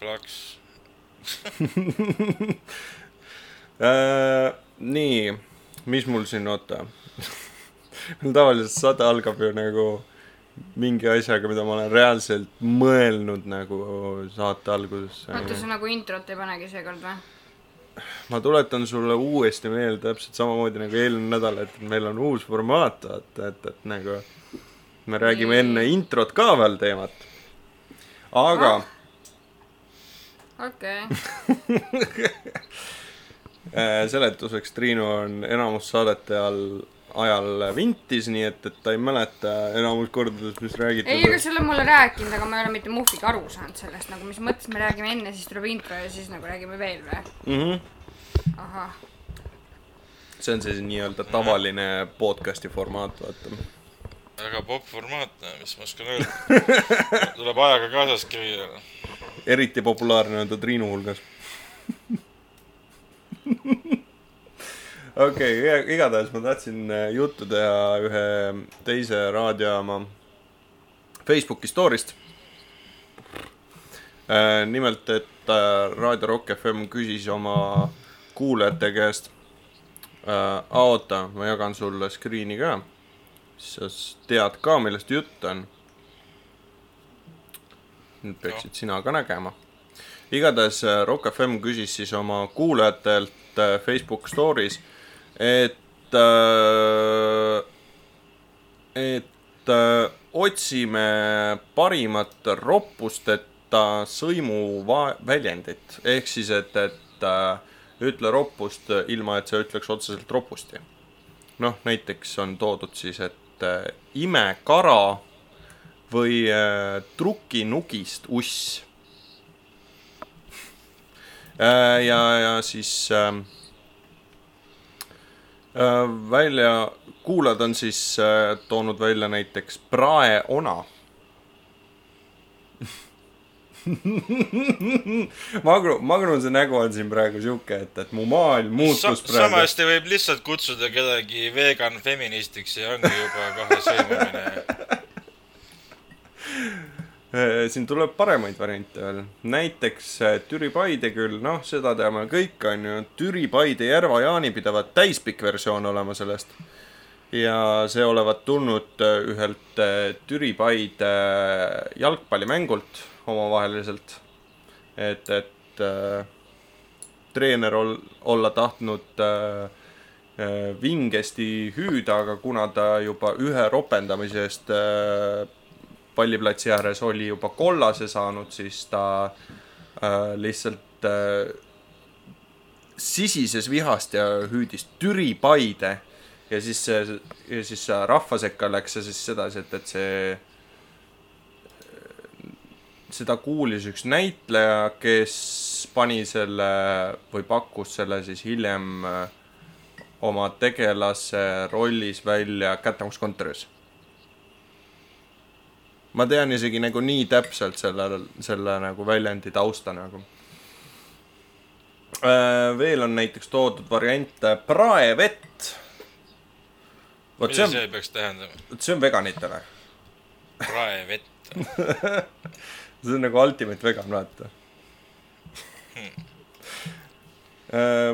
plaks. Äh, nii, mis mul siin, oota. mul tavaliselt saade algab ju nagu mingi asjaga, mida ma olen reaalselt mõelnud nagu saate alguses. oota, sa nagu introt ei panegi seekord või? ma tuletan sulle uuesti meelde täpselt samamoodi nagu eelmine nädal, et meil on uus formaat, vaata, et, et nagu me räägime enne introt ka veel teemat. aga Ah. Okei, äh, seletuseks Triinu on enamus saadete all ajal vintis, nii et, et ta ei mäleta enamus kordadest, mis räägitud ei, ega sa oled mulle rääkinud, aga ma ei ole mitte muhviga aru saanud sellest nagu, mis mõttes me räägime enne, siis tuleb intro ja siis nagu räägime veel või? mm. -hmm. ahah, see on see nii-öelda tavaline podcast'i formaat, vaata. väga popp formaat, mis ma oskan öelda. tuleb ajaga kaasas käia. Eriti populaarne on ta Triinu hulgas. okei okay,, igatahes ma tahtsin äh, juttu teha ühe teise raadiojaama Facebooki story'st. nimelt, et äh, Raadio Rock FM küsis oma kuulajate käest. oota, ma jagan sulle screen'i ka, siis sa tead ka, millest jutt on nüüd peaksid sina ka nägema. igatahes äh, Rock FM küsis siis oma kuulajatelt äh, Facebook Stories, et äh,, et otsime parimat roppusteta sõimuväljendit, ehk siis, et, et ütle roppust ilma, et sa ütleks otseselt ropusti. noh, näiteks on toodud siis, et imekara või äh, trukinugist uss äh,. ja, ja siis äh, äh, välja, kuulajad on siis äh, toonud välja näiteks praeona. Magnu, Magnuse nägu on siin praegu sihuke, et, et mu maailm muutus Sa praegu. sama hästi võib lihtsalt kutsuda kedagi vegan feministiks ja ongi juba kohe sõimamine. Äh, siin tuleb paremaid variante veel, näiteks äh, Türi Paide küll, noh, seda teame kõik, on ju, Türi Paide Järva jaanipidavat täispikk versioon olema sellest. ja see olevat tulnud äh, ühelt Türi Paide äh, jalgpallimängult omavaheliselt. et, et äh, treener ol-, olla tahtnud äh, vingesti hüüda, aga kuna ta juba ühe ropendamise eest äh, palliplatsi ääres oli juba kollase saanud, siis ta äh, lihtsalt äh, sisises vihast ja hüüdis Türi Paide. ja siis ja siis rahva sekka läks see siis sedasi, et, et see, seda kuulis üks näitleja, kes pani selle või pakkus selle siis hiljem äh, oma tegelase rollis välja Kättemaksukontoris ma tean isegi nagu nii täpselt selle, selle nagu väljendi tausta nagu. veel on näiteks toodud variante praevett. vot see mida on, see peaks tähendama? vot see on veganitele. praevett. see on nagu ultimate vegan, vaata.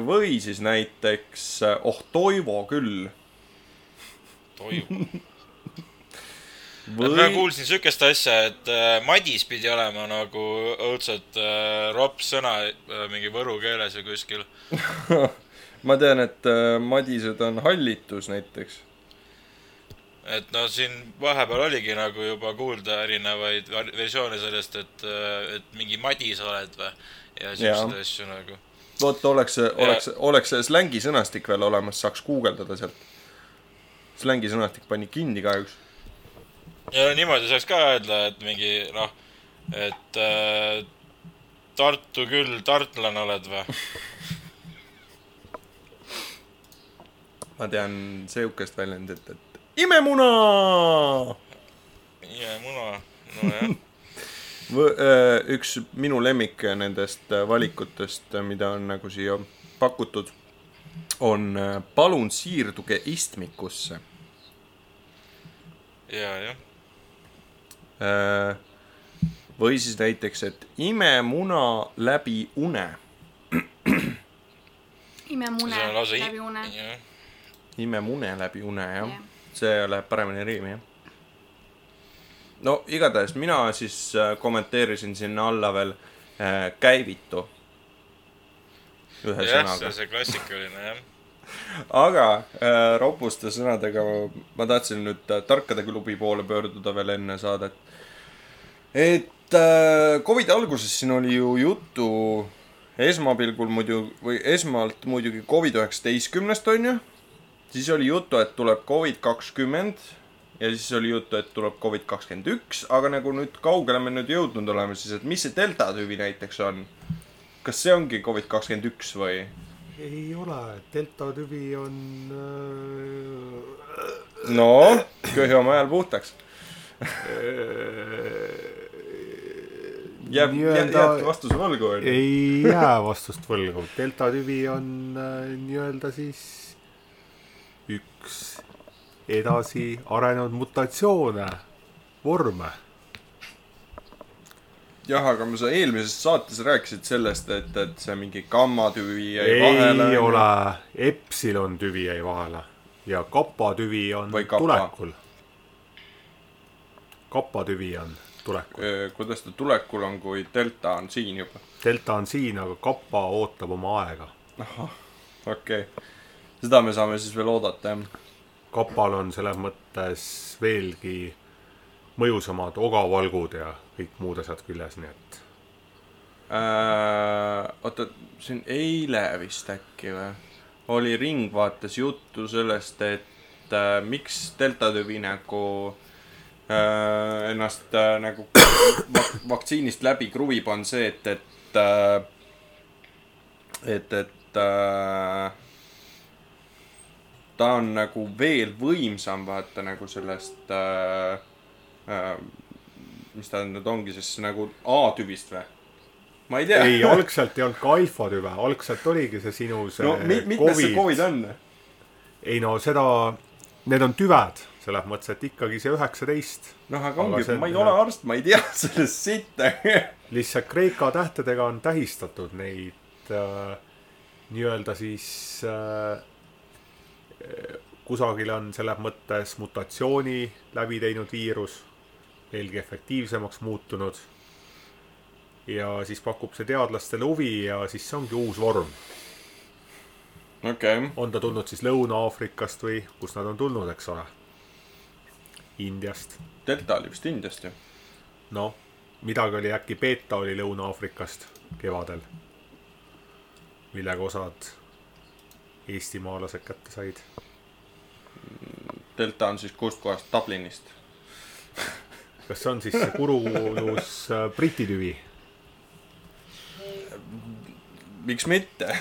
või siis näiteks, oh Toivo küll. toivu. ma kuulsin siukest asja, et äh, Madis pidi olema nagu õudselt äh, rops sõna äh, mingi võru keeles või kuskil. ma tean, et madised on hallitus näiteks. et no siin vahepeal oligi nagu juba kuulda erinevaid versioone sellest, et, et mingi Madis oled või. ja siukseid asju nagu. vot oleks, oleks, oleks see slängisõnastik veel olemas, saaks guugeldada sealt. slängisõnastik pani kinni kahjuks. Ja niimoodi saaks ka öelda, et mingi noh, et äh, Tartu küll tartlane oled või? ma tean sihukest väljendit, et imemuna. ja muna, nojah. üks minu lemmik nendest äh, valikutest, mida on nagu siia pakutud, on äh, palun siirduge istmikusse. ja, jah. Või siis näiteks, et ime muna läbi une. imemune läbi une. jah. ime mune läbi une, jah Jah.. see läheb paremini riimi, jah. no igatahes mina siis äh, kommenteerisin sinna alla veel äh, käivitu. ühe jah, see sõnaga on. see klassikaline jah. aga äh, ropuste sõnadega ma, ma tahtsin nüüd äh, tarkade klubi poole pöörduda veel enne saadet. Et äh, Covidi alguses siin oli ju juttu esmapilgul muidu või esmalt muidugi Covid üheksateistkümnest onju. siis oli juttu, et tuleb Covid kakskümmend ja siis oli juttu, et tuleb Covid kakskümmend üks, aga nagu nüüd kaugele me nüüd jõudnud oleme siis, et mis see delta tüvi näiteks on? kas see ongi Covid kakskümmend üks või? ei ole, delta tüvi on äh, no, köhi oma hääl puhtaks. jääb, Nii-öelda- jääbki vastuse võlgu onju. ei jää vastust võlgu. delta tüvi on äh, nii-öelda siis üks edasi arenenud mutatsioone, vorme. jah, aga sa eelmises saates rääkisid sellest, et, et see mingi gammatüvi jäi ei vahele. ole, epsilon tüvi jäi vahele ja kappa tüvi on tulekul. kappa tüvi on tulekul. kuidas ta tulekul on, kui delta on siin juba? delta on siin, aga kappa ootab oma aega. okei okay., seda me saame siis veel oodata jah. kapal on selles mõttes veelgi mõjusamad ogavalgud ja kõik muud asjad küljes, nii et Äh, oota, siin eile vist äkki või, oli Ringvaates juttu sellest, et äh, miks delta tüvi nagu äh, ennast äh, nagu vak vaktsiinist läbi kruvib, on see, et, et äh, et, et äh, ta on nagu veel võimsam, vaata nagu sellest äh, äh, mis ta nüüd ongi siis nagu A-tüvist või? ma ei tea. ei, algselt ei olnud ka alfa tüve, algselt oligi see sinu see no mi-, mitmes see Covid on? ei no seda, need on tüved, selles mõttes, et ikkagi see üheksateist, noh, aga ongi ma ei ole arst, ma ei tea sellest sitta. lihtsalt Kreeka tähtedega on tähistatud neid äh, nii-öelda siis äh, kusagil on selles mõttes mutatsiooni läbi teinud viirus, veelgi efektiivsemaks muutunud. ja siis pakub see teadlastele huvi ja siis see ongi uus vorm. okei, on ta tulnud siis Lõuna-Aafrikast või kust nad on tulnud, eks ole. Indiast, delta oli vist Indiast ju. noh, midagi oli äkki beeta oli Lõuna-Aafrikast kevadel, millega osad eestimaalased kätte said. delta on siis kust kohast, Dublinist. kas see on siis see kuruus äh, Briti tüvi? miks mitte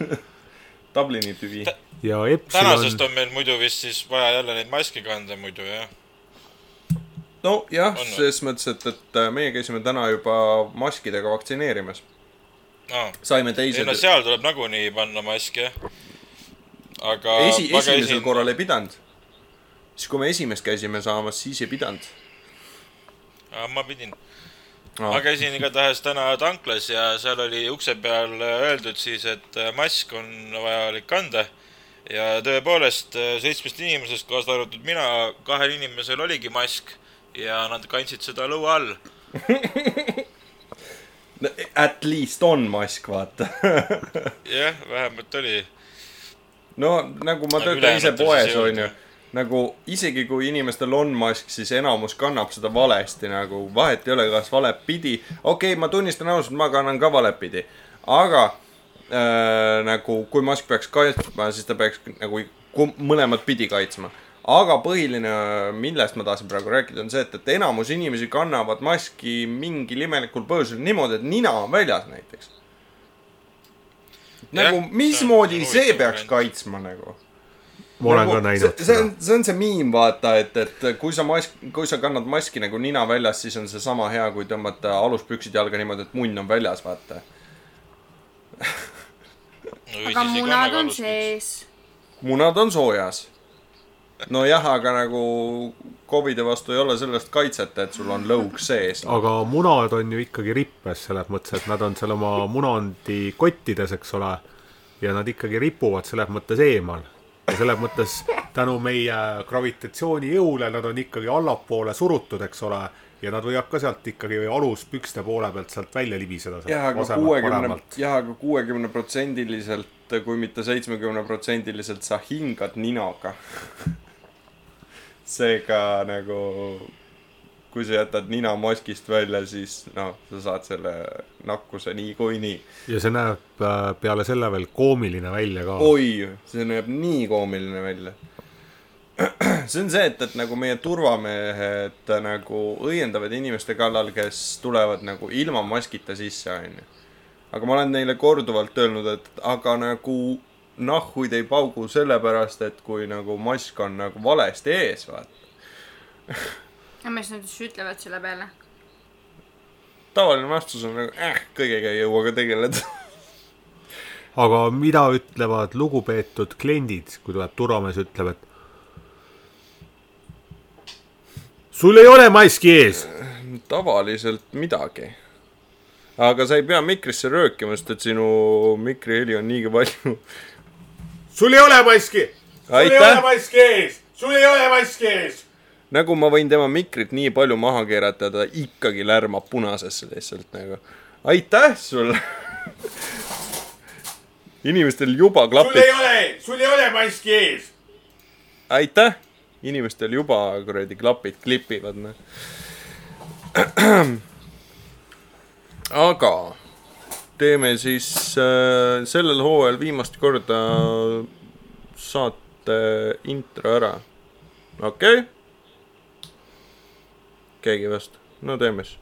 Dublini tüvi. ja tänasest Epsilon, on meil muidu vist siis vaja jälle neid maske kanda muidu jah. nojah, selles mõttes, et, et äh, meie käisime täna juba maskidega vaktsineerimas. aa, saime ei teise no, seal tuleb nagunii panna mask jah. aga esi, esimesel käisin- korral ei pidanud. siis, kui me esimest käisime saamas, siis ei pidanud Aa, ma pidin no. ma. käisin igatahes täna tanklas ja seal oli ukse peal öeldud siis, et äh, mask on vajalik kanda. ja tõepoolest äh, seitsmest inimesest, kaasa arvatud mina, kahel inimesel oligi mask ja nad kandsid seda lõua all. At least on mask, vaata jah, vähemalt oli. no nagu ma töötan ise poes onju, nagu isegi kui inimestel on mask, siis enamus kannab seda valesti nagu, vahet ei ole, kas valepidi. okei okay,, ma tunnistan ausalt, ma kannan ka valepidi, aga äh, nagu kui mask peaks kaitsma, siis ta peaks nagu mõlemat pidi kaitsma. Aga põhiline, millest ma tahtsin praegu rääkida, on see, et, et enamus inimesi kannavad maski mingil imelikul põhjusel niimoodi, et nina on väljas näiteks. Nagu mismoodi see peaks kaitsma nagu? ma olen ka näinud see on, see on see miim, vaata, et, et kui sa mask, kui sa kannad maski nagu nina väljas, siis on see sama hea, kui tõmmata aluspüksid jalga niimoodi, et munn on väljas, vaata. aga munad on. sees. munad on soojas. nojah, aga nagu Covidi vastu ei ole sellest kaitset, et sul on lõug sees. aga munad on ju ikkagi rippes selles mõttes, et nad on seal oma munandi kottides, eks ole. ja nad ikkagi ripuvad selles mõttes eemal. ja selles mõttes tänu meie gravitatsioonijõule nad on ikkagi allapoole surutud, eks ole. ja nad võivad ka sealt ikkagi aluspükste poole pealt sealt välja libiseda. jah, aga kuuekümne, jah, aga kuuekümne protsendiliselt, kui mitte seitsmekümne protsendiliselt sa hingad ninaga. Seega nagu, kui sa jätad nina maskist välja, siis noh, sa saad selle nakkuse niikuinii. ja see näeb äh, peale selle veel koomiline välja ka. oi, see näeb nii koomiline välja. see on see, et, et nagu meie turvamehed nagu õiendavad inimeste kallal, kes tulevad nagu ilma maskita sisse, onju. aga ma olen neile korduvalt öelnud, et aga nagu nahhuid ei paugu sellepärast, et kui nagu mask on nagu valesti ees, vaata. ja mis nad siis ütlevad selle peale? tavaline vastus on nagu äh,, kõigega ei jõua ka tegeleda. aga mida ütlevad lugupeetud kliendid, kui tuleb turvamees, ütleb, et sul ei ole maski ees. tavaliselt midagi. aga sa ei pea mikrisse röökima, sest et sinu mikriheli on niigi palju. Sul ei ole maski. sul ei ole maski ees, sul ei ole maski ees. nagu ma võin tema mikrit nii palju maha keerata, ta ikkagi lärmab punasesse lihtsalt nagu. aitäh sulle. inimestel juba klapid, ole, sul ei ole maski ees. aitäh. inimestel juba kuradi klapid klipivad, noh. aga teeme siis äh, sellel hooajal viimast korda saate intro ära. okei okay?? keegi ei vasta, no teeme siis.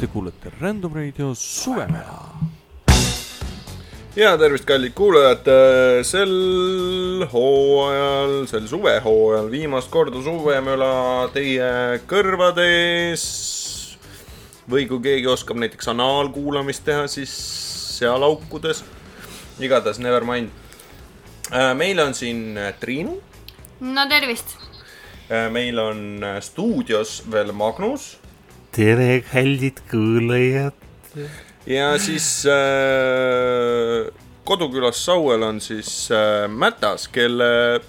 Te kuulete Random Radio Suvemäe. Ja tervist, kallid kuulajad, sel hooajal, sel suvehooajal viimast korda suvemüla teie kõrvades. või kui keegi oskab näiteks anaalkuulamist teha, siis seal aukudes. igatahes never mind. meil on siin Triinu, no tervist. meil on stuudios veel Magnus tere, kallid kuulajad. Ja siis äh, kodukülas Sauel on siis äh, Mätas, kelle äh,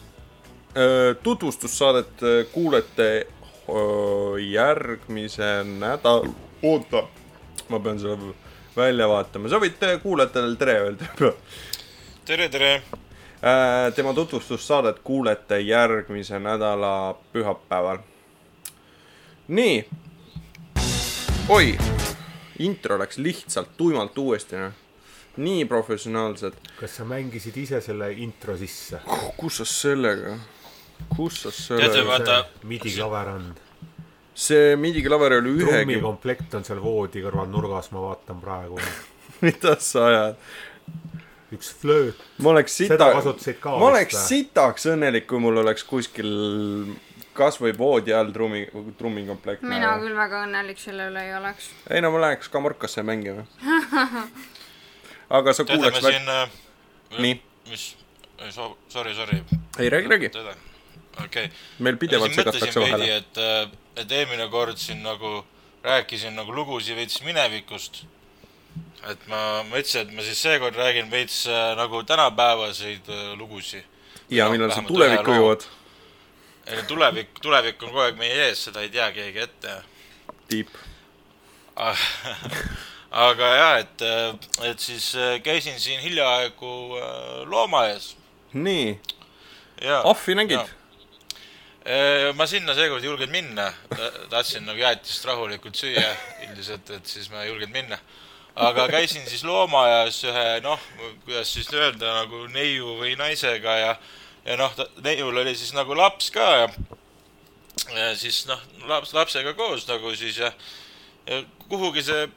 tutvustussaadet äh, kuulete äh, järgmise nädal, oota, ma pean selle välja vaatama, sa võid äh, kuulajatele tere öelda. tere, tere. Äh, tema tutvustussaadet kuulete järgmise nädala pühapäeval. nii. oi, intro läks lihtsalt tuimalt uuesti, noh. nii professionaalselt. kas sa mängisid ise selle intro sisse? kus sa sellega, kus sa Teate, sellega, vaata- midi klaver on, see midi klaver oli ühegi, trummikomplekt on seal voodi kõrval nurgas, ma vaatan praegu. mida sa ajad. üks flööt, ma oleks Seda sita ma oleks sitaks õnnelik, kui mul oleks kuskil kasvõi voodi all trummi, trummikomplekt. mina küll väga õnnelik selle üle ei oleks. ei no ma läheks Kamorkasse mängima. aga sa teate, me siin äh,, nii, mis, sorry, sorry. ei räägi, räägi, okei okay.. meil pidevalt segatakse vahele. et, et eelmine kord siin nagu rääkisin nagu lugusid veits minevikust. et ma mõtlesin, et ma siis seekord räägin veits äh, nagu tänapäevaseid äh, lugusid. ja millal sa tulevikku jõuad, ei, tulevik, tulevik on kogu aeg meie ees, seda ei tea keegi ette tiip. aga jah, et, et siis äh, käisin siin hiljaaegu äh, loomaaias nii, ja. ahvi nägid? ma sinna seekord ei julgenud minna, tahtsin nagu jäätist rahulikult süüa üldiselt, et siis ma ei julgenud minna. aga käisin siis loomaaia ühe noh, kuidas siis öelda nagu neiu või naisega ja, ja noh, neiul oli siis nagu laps ka ja, ja siis noh, laps, lapsega koos nagu siis ja, ja kuhugi see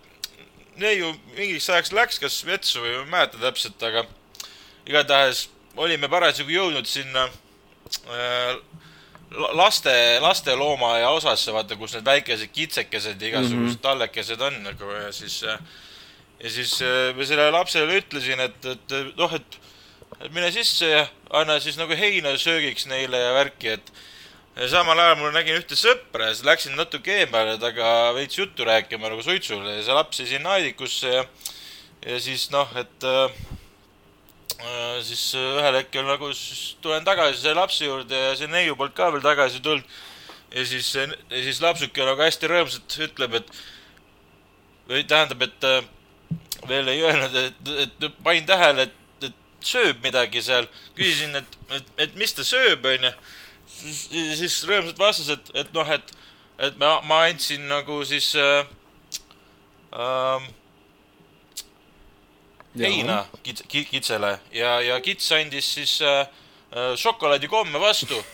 neiu mingiks ajaks läks, kas vetsu või ma ei mäleta täpselt, aga igatahes olime parasjagu jõudnud sinna äh, la- laste, lasteloomaia osasse, vaata, kus need väikesed kitsekesed ja igasugused mm -hmm. tallekesed on nagu ja siis, ja siis äh, ma sellele lapsele ütlesin, et, et noh, et, et mine sisse ja anna siis nagu heina söögiks neile ja värki, et ja samal ajal mul nägin ühte sõpra ja siis läksin natuke eemale temaga veits juttu rääkima nagu suitsule ja see laps jäi sinna aedikusse ja ja siis noh, et äh, äh, siis ühel hetkel nagu siis tulen tagasi selle lapse juurde ja see neiu poolt ka veel tagasi tulnud. ja siis, ja siis lapsuke nagu hästi rõõmsalt ütleb, et või tähendab, et äh, veel ei öelnud, et, et panin tähele, et sööb midagi seal. küsisin, et, et, et mis ta sööb, onju. siis, siis rõõmsalt vastas, et, et noh, et, et ma, ma andsin nagu siis äh, äh, heina kits-, kitsele ja, ja kits andis siis äh, äh, šokolaadikomme vastu.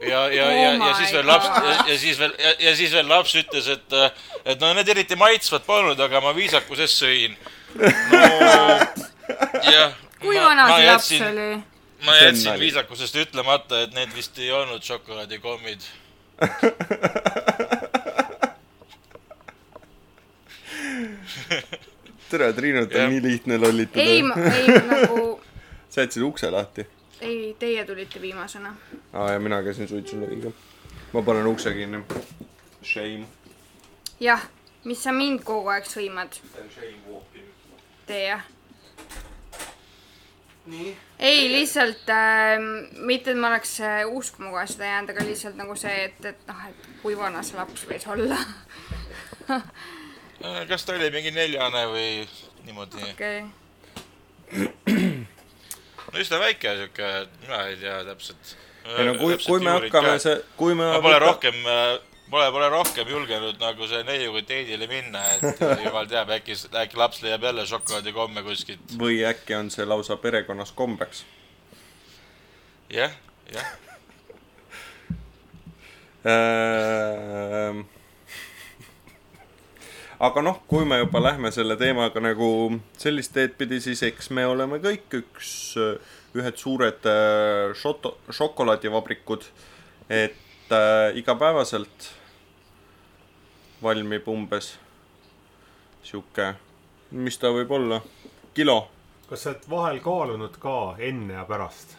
ja, ja, ja, Oh ja siis my veel laps ja siis veel, ja siis veel laps ütles, et, et no need eriti maitsvad polnud, aga ma viisakusest sõin. no jah. Kui vana see laps oli? ma jätsin viisakusest ütlemata, et need vist ei olnud šokolaadikommid. tere, Triinut on nii lihtne lollitada. ei, ei nagu, sa jätsid ukse lahti. ei, teie tulite viimasena. aa, ja mina käisin suitsuleviga. ma panen ukse kinni. Shame. jah, mis sa mind kogu aeg sõimad, jah. ei, lihtsalt äh, mitte, et ma oleks äh, uskuma kohe seda jäänud, aga lihtsalt nagu see, et, et noh, et kui vana see laps võis olla. kas ta oli mingi neljane või niimoodi? okei, no üsna väike sihuke, mina ei tea täpselt. ei no kui, kui me hakkame see, kui me ma pole. rohkem, pole, pole rohkem julgenud nagu see neiuga teidile minna, et jumal teab, äkki, äkki laps leiab jälle šokolaadikomme kuskilt. või äkki on see lausa perekonnas kombeks. jah, jah. Ehm, aga noh, kui me juba lähme selle teemaga nagu sellist teed pidi, siis eks me oleme kõik üks, ühed suured äh, šoto-, šokolaadivabrikud. et äh, igapäevaselt valmib umbes sihuke, mis ta võib olla, kilo, kas sa oled vahel kaalunud ka enne ja pärast?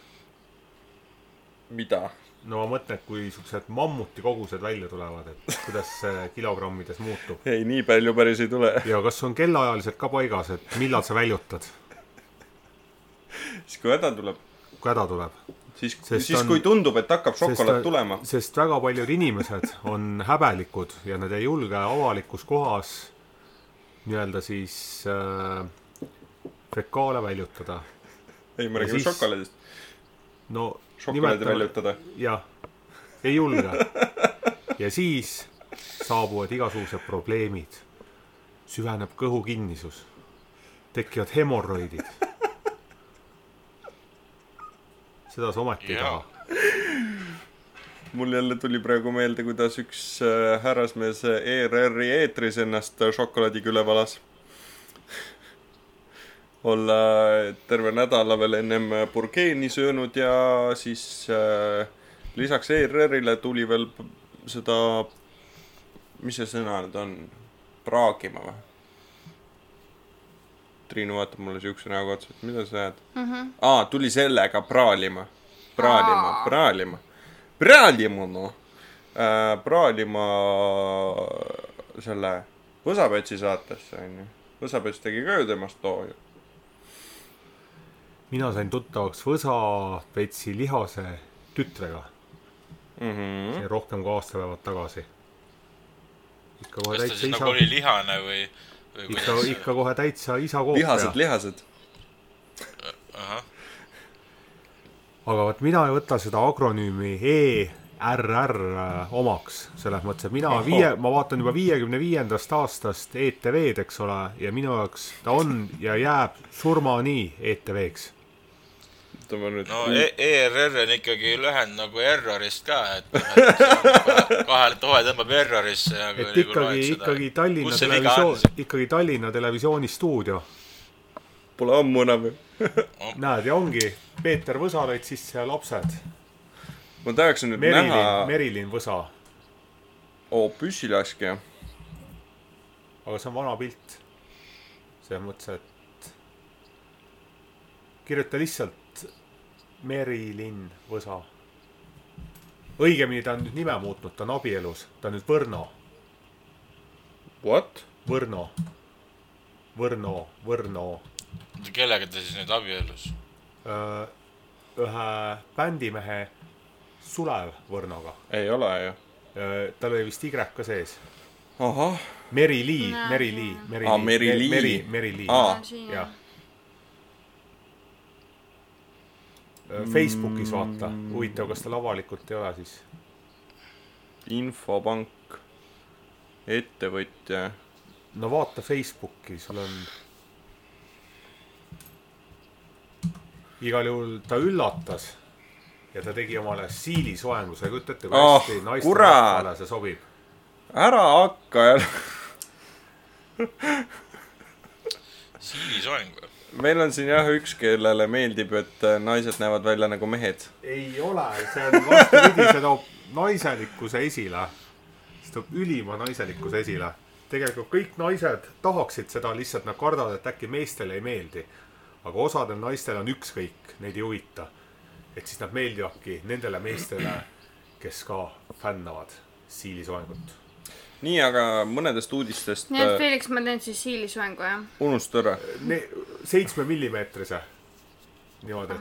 mida? no ma mõtlen, et kui siuksed mammuti kogused välja tulevad, et kuidas see kilogrammides muutub. ei, nii palju päris ei tule. ja kas on kellaajaliselt ka paigas, et millal sa väljutad, siis kui häda tuleb, kui häda tuleb? siis, siis on- kui tundub, et hakkab šokolaad tulema. sest väga paljud inimesed on häbelikud ja nad ei julge avalikus kohas nii-öelda siis äh, fekaale väljutada. ei, me räägime šokolaadist. no šokolaadi väljutada. jah, ei julge. ja siis saabuvad igasugused probleemid. süveneb kõhukinnisus, tekivad hemorroidid. Seda sa ometi ei taha. mul jälle tuli praegu meelde, kuidas üks äh, härrasmees ERR-i eetris ennast äh, šokolaadiga üle valas. olla terve nädala veel ennem burgeeni söönud ja siis äh, lisaks ERR-ile tuli veel seda, mis see sõna nüüd on, praagima või? Triinu vaatab mulle siukse näoga otsa, et mida sa ajad mm. -hmm. aa, tuli sellega praalima, praalima Aa., praalima, praalima noh äh,, praalima selle Võsapetsi saatesse onju. Võsapets tegi ka ju temast loo ju. mina sain tuttavaks Võsa-Petsi lihase tütrega Mm -hmm. see rohkem kui aastapäevad tagasi. kas ta siis nagu, oli lihane või ikka, ikka kohe täitsa isa koop lihased, lihased. ahah, aga vot mina ei võta seda agronüümi ERR äh, omaks, selles mõttes, et mina Ohoh. viie, ma vaatan juba viiekümne viiendast aastast ETV-d, eks ole, ja minu jaoks ta on ja jääb surmani ETV-ks. Ütleme nüüd no e ERR on ikkagi lühend nagu errorist ka, et et see on kahe- kahele tohe tõmbab errorisse nagu. et ikkagi, ikkagi Tallinna televisioon, ikkagi Tallinna Televisiooni stuudio. pole ammu enam ju. näed, ja ongi Peeter Võsa lõid sisse ja lapsed. ma tahaksin nüüd Merilin, näha, Merilin Võsa, oo, püssilaskja. aga see on vana pilt. selles mõttes, et kirjuta lihtsalt Merilin Võsa. õigemini ta on nüüd nime muutnud, ta on abielus, ta on nüüd Võrno, What? Võrno, Võrno, Võrno kellega ta siis nüüd abiellus? öö, ühe bändimehe Sulev Võrnoga. ei ole ju. tal oli vist Y ka sees. ahah, Meri-Lee, Näe, Meri-Lee, Meri-Lee. Aa, Meri-Lee. Meri, Meri-Lee. Aa. siin jah on.. Facebookis vaata, huvitav, kas tal avalikult ei ole siis. infopank, ettevõtja. no vaata Facebooki, sul on. igal juhul ta üllatas ja ta tegi omale siilisoengu, sa ei kujuta ette, kui Oh, hästi naiste kurat! rahvale see sobib. ära hakka jälle. siilisoeng või? Meil on siin jah üks, kellele meeldib, et äh, naised näevad välja nagu mehed. ei ole, see on vastupidi, see toob naiselikkuse esile. see toob ülima naiselikkuse esile. tegelikult kõik naised tahaksid seda, lihtsalt nad kardavad, et äkki meestele ei meeldi. aga osadel naistel on ükskõik, neid ei huvita. et siis nad meeldivadki nendele meestele, kes ka fännavad siilisoengut. nii, aga mõnedest uudistest nii et äh, Felix, ma teen siis siilisoengu jah? unusta ära. seitsme millimeetrise. niimoodi,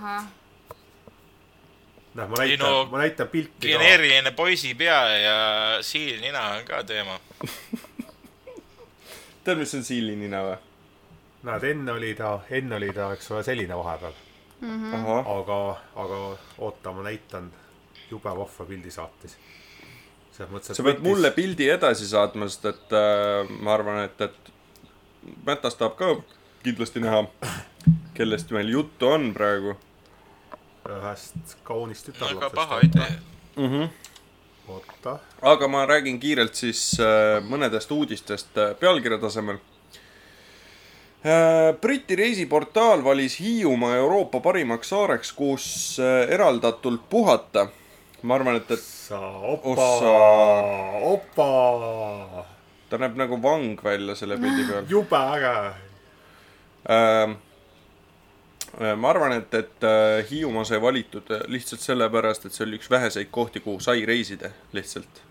näe, ma näitan no, ma näitan pilti geneeriline poisipea ja siilnina on ka teema. tead, mis on siilinina või? näed, enne oli ta, enne oli ta, eks ole, selline vahepeal. ahah, aga, aga oota, ma näitan, jube vahva pildi saatis. Sa pead mulle pildi edasi saatma, sest et äh, ma arvan, et, et Mätas tahab ka kindlasti näha, kellest meil juttu on praegu ühest kaunist väga tütarlapsest. paha idee. mm. -hmm. oota, aga ma räägin kiirelt siis äh, mõnedest uudistest äh, pealkirja tasemel äh,. Briti reisiportaal valis Hiiumaa Euroopa parimaks saareks, kus äh, eraldatult puhata. ma arvan, et, et sa, opa Ossa., opa, ta näeb nagu vang välja selle pildi peal jube äge. äh,. ma arvan, et, et äh, Hiiumaa sai valitud äh, lihtsalt sellepärast, et see oli üks väheseid kohti, kuhu sai reisida lihtsalt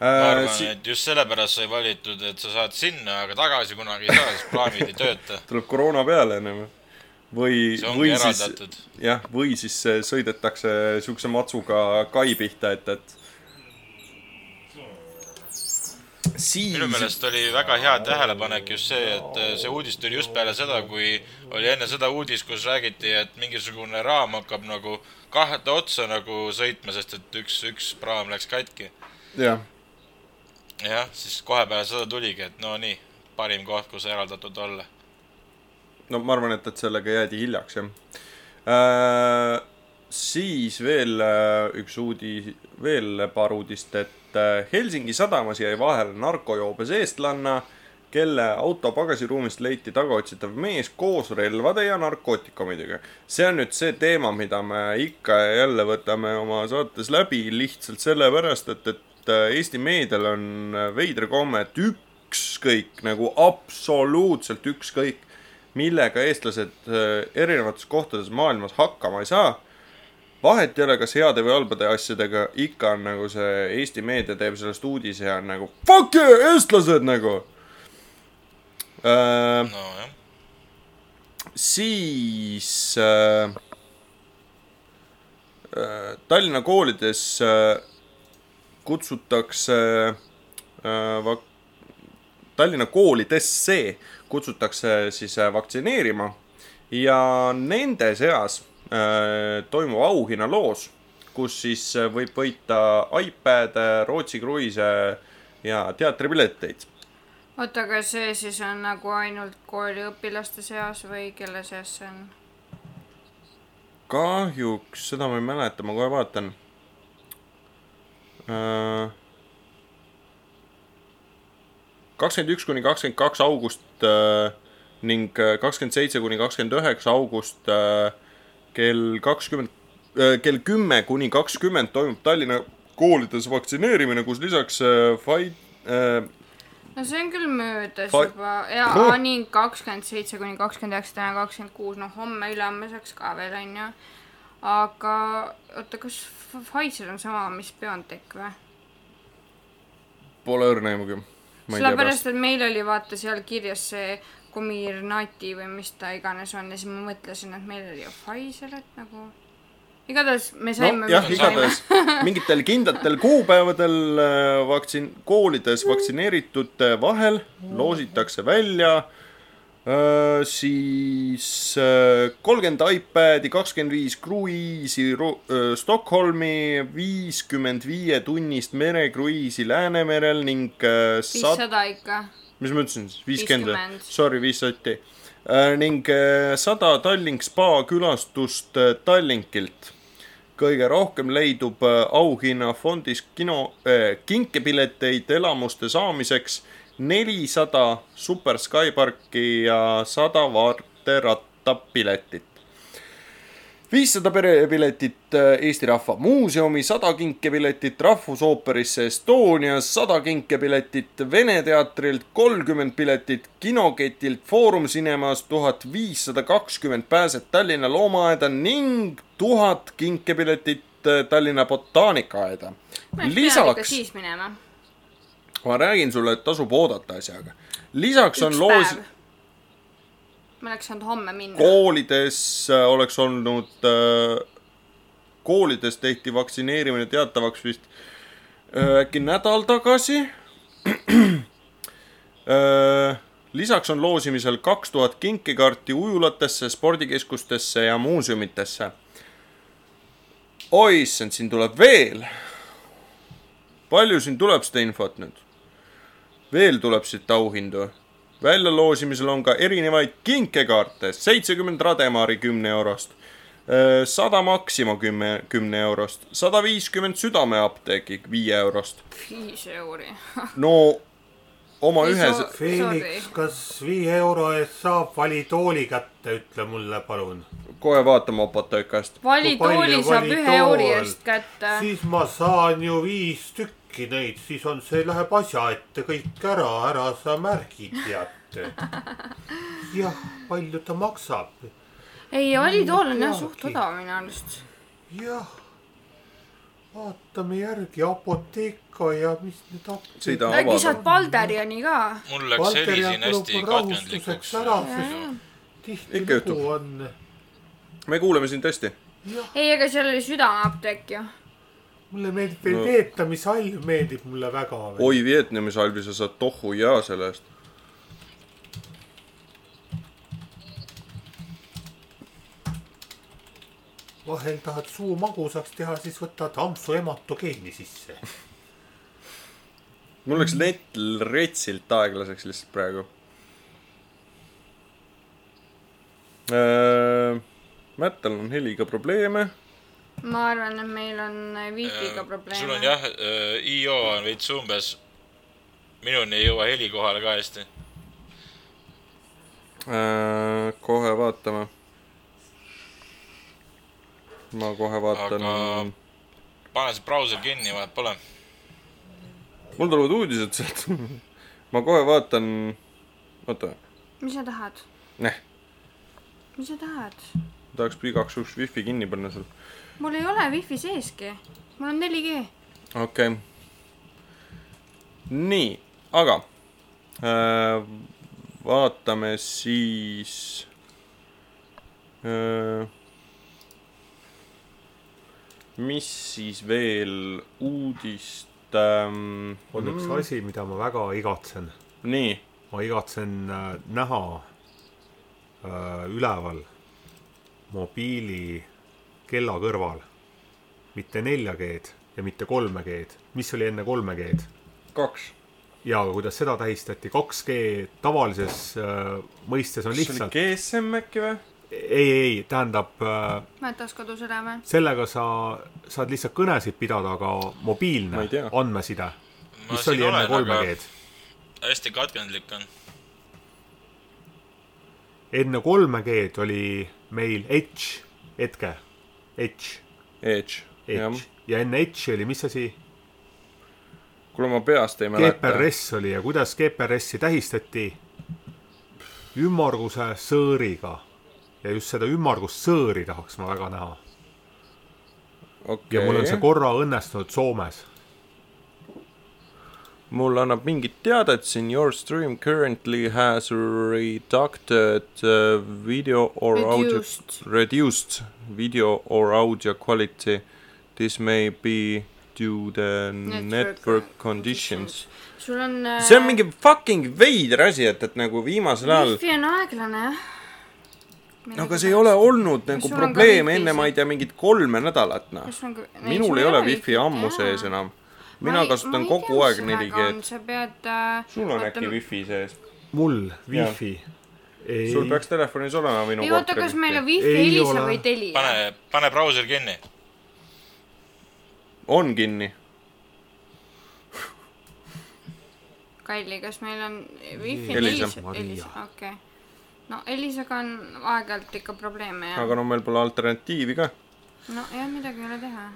ma äh,. arvan, Si et just sellepärast sai valitud, et sa saad sinna, aga tagasi kunagi ei saa, sest plaanid ei tööta. tuleb koroona peale ennem. või, või siis eraldatud. jah, või siis äh, sõidetakse siukse matsuga kai pihta, et, et. siis minu. meelest oli väga hea tähelepanek just see, et äh, see uudis tuli just peale seda, kui oli enne seda uudis, kus räägiti, et mingisugune raam hakkab nagu kahte otsa nagu sõitma, sest et üks, üks praam läks katki. jah, jah, siis kohe peale seda tuligi, et no nii, parim koht, kus eraldatud olla. No ma arvan, et, et sellega jäädi hiljaks jah äh,. siis veel äh, üks uudis, veel paar uudist, et äh, Helsingi sadamas jäi vahele narkojoobes eestlanna, kelle auto pagasiruumist leiti tagaotsitav mees koos relvade ja narkootikumidega. see on nüüd see teema, mida me ikka ja jälle võtame oma saates läbi lihtsalt sellepärast, et, et äh, Eesti meedial on veider komme, et ükskõik nagu absoluutselt ükskõik, millega eestlased äh, erinevates kohtades maailmas hakkama ei saa. vahet ei ole, kas heade või halbade asjadega, ikka on nagu see Eesti meedia teeb sellest uudise ja on nagu fuck yeah, eestlased nagu äh,. nojah, siis äh, äh, Tallinna koolides äh, kutsutakse äh, Tallinna koolidesse kutsutakse siis äh, vaktsineerima ja nende seas äh, toimub auhinnaloos, kus siis äh, võib võita iPad'e, Rootsi kruiise ja teatripileteid. oota, aga see siis on nagu ainult kooliõpilaste seas või kelle seas see on? kahjuks seda ma ei mäleta, ma kohe vaatan. kakskümmend üks kuni kakskümmend kaks august ning kakskümmend seitse kuni kakskümmend üheksa august äh, kell kakskümmend kell kümme kuni kakskümmend toimub Tallinna koolides vaktsineerimine, kus lisaks äh, Fai- äh, no see on küll möödas Fa- juba ja Huh. ning kakskümmend seitse kuni kakskümmend üheksa, täna kakskümmend kuus, noh homme-ülehomseks ka veel onju. aga oota, kas Pfizer on sama, mis BioNTech või? Pole õrna aimugi. sellepärast, pärast. et meil oli vaata seal kirjas see Comirnaty või mis ta iganes on ja siis ma mõtlesin, et meil oli ju Pfizer, et nagu igatahes me saime me saime. igatahes mingitel kindlatel kuupäevadel äh, vaktsiin, koolides vaktsineeritute vahel loositakse välja äh, siis kolmkümmend iPadi, kakskümmend viis kruiisi Ru- äh, Stockholmi, viiskümmend viie tunnist merekruiisi Läänemerel ning sad-, viissada ikka. mis ma ütlesin siis, viiskümmend või 50.? Sorry, viis sotti. ning sada Tallink spa külastust Tallinkilt. kõige rohkem leidub auhinnafondis kino äh,, kinkepileteid elamuste saamiseks nelisada Super Skyparki ja sada vaaterattapiletit viissada perepiletit äh, Eesti Rahva Muuseumi, sada kinkepiletit Rahvusooperisse Estonias, sada kinkepiletit Vene teatrilt, kolmkümmend piletit kinoketilt Foorum Cinemas, tuhat viissada kakskümmend pääset Tallinna loomaaeda ning tuhat kinkepiletit äh, Tallinna botaanikaaeda. lisaks, siis minema. Ma räägin sulle, et tasub oodata asjaga. lisaks on üks loos päev. ma oleks saanud homme minna. koolides äh, oleks olnud äh,, koolides tehti vaktsineerimine teatavaks vist äh, äkki nädal tagasi lisaks on loosimisel kaks tuhat kinkekaarti ujulatesse, spordikeskustesse ja muuseumitesse. oi issand, siin tuleb veel. palju siin tuleb seda infot nüüd? Veel tuleb siit auhindu väljaloosimisel on ka erinevaid kinkekaarte, seitsekümmend Rademaari kümne eurost, sada Maxima kümme, kümne eurost, sada viiskümmend Südameapteegi viie eurost. viis euri. no oma ühe Felix, kas viie euro eest saab valitooli kätte, ütle mulle palun. kohe vaatame Opotekast. valitooli saab ühe euri eest kätte. siis ma saan ju viis tükki neid, siis on see, läheb asja ette kõik ära, ära sa märgi teate. jah, palju ta maksab? ei, valitool on jah suht odav minu arust. jah, vaatame järgi Apotheka ja mis need apteegid. äkki saad Balderiani ka? mul läks heli siin hästi katkendlikuks. ära, Jaa, sest jaa. tihti Ikka juhtub. lugu on. me kuuleme sind hästi. ei, aga seal oli südameapteek ju. Mulle meeldib veel No. no. veetamishalv meeldib mulle väga. oi, Vietnami salvi, sa saad tohu ja selle eest. vahel tahad suu magusaks teha, siis võtad ampsu ematogeeni sisse. mul läks net retsilt aeglaseks lihtsalt praegu äh,. Mättal on heliga probleeme. Ma arvan, et meil on wifi'ga sul probleeme on. jah, IO on veits umbes, minuni ei jõua heli kohale ka hästi. Äh, kohe vaatame. ma kohe vaatan Aga-. pane see brauser kinni, vahet pole. mul tulevad uudised sealt. ma kohe vaatan. oota, mis sa tahad? Mis sa tahad? tahaks igaks juhuks wifi kinni panna sul. Mul ei ole wifi seeski. mul on 4G. okei okay.. nii, aga äh, vaatame siis äh,. mis siis veel uudist ähm,. on üks asi, mida ma väga igatsen. nii, ma igatsen äh, näha äh, üleval mobiili kella kõrval mitte 4G-d ja mitte 3G-d, mis oli enne 3G-d kaks. ja kuidas seda tähistati, 2G tavalises äh, mõistes on kas see oli lihtsalt, GSM äkki või? ei, ei, tähendab äh, mäetas kodus elame. sellega sa saad lihtsalt kõnesid pidada, aga mobiilne andmeside, mis oli enne olen, aga 3G-d. hästi katkendlik on. enne 3G-d oli meil Edge, hetke, Edge, Edge, jah. Ja enne Edge'i oli mis asi? kuule, ma peast ei mäleta. GPRS oli ja kuidas GPRS-i tähistati? ümmarguse sõõriga ja just seda ümmargust sõõri tahaks ma väga näha okei ja mul on see korra õnnestunud Soomes mul annab mingit teadet siin your stream currently has reducted uh, video or Reduced. audio reduced video or audio quality this may be due the network, network conditions. sul on äh, see on mingi fucking veider asi, et, et nagu viimasel ajal wifi on aeglane jah. no aga see ei ole olnud nagu probleem enne, ma ei tea, mingit kolme nädalat noh. minul ei ole wifi ammu sees enam. Mina kasutan kogu aeg 4G-d. sa pead äh, sul on äkki wifi sees? mul wifi ei sul peaks telefonis olema minu ei oota, kas meil on wifi Ei Elisa või Telia? pane, pane brauser kinni. on kinni. Kalli, kas meil on wifi Elisa. Elisa, okei okay.. no Elisaga on aeg-ajalt ikka probleeme ja aga no meil pole alternatiivi ka. nojah, midagi ei ole teha.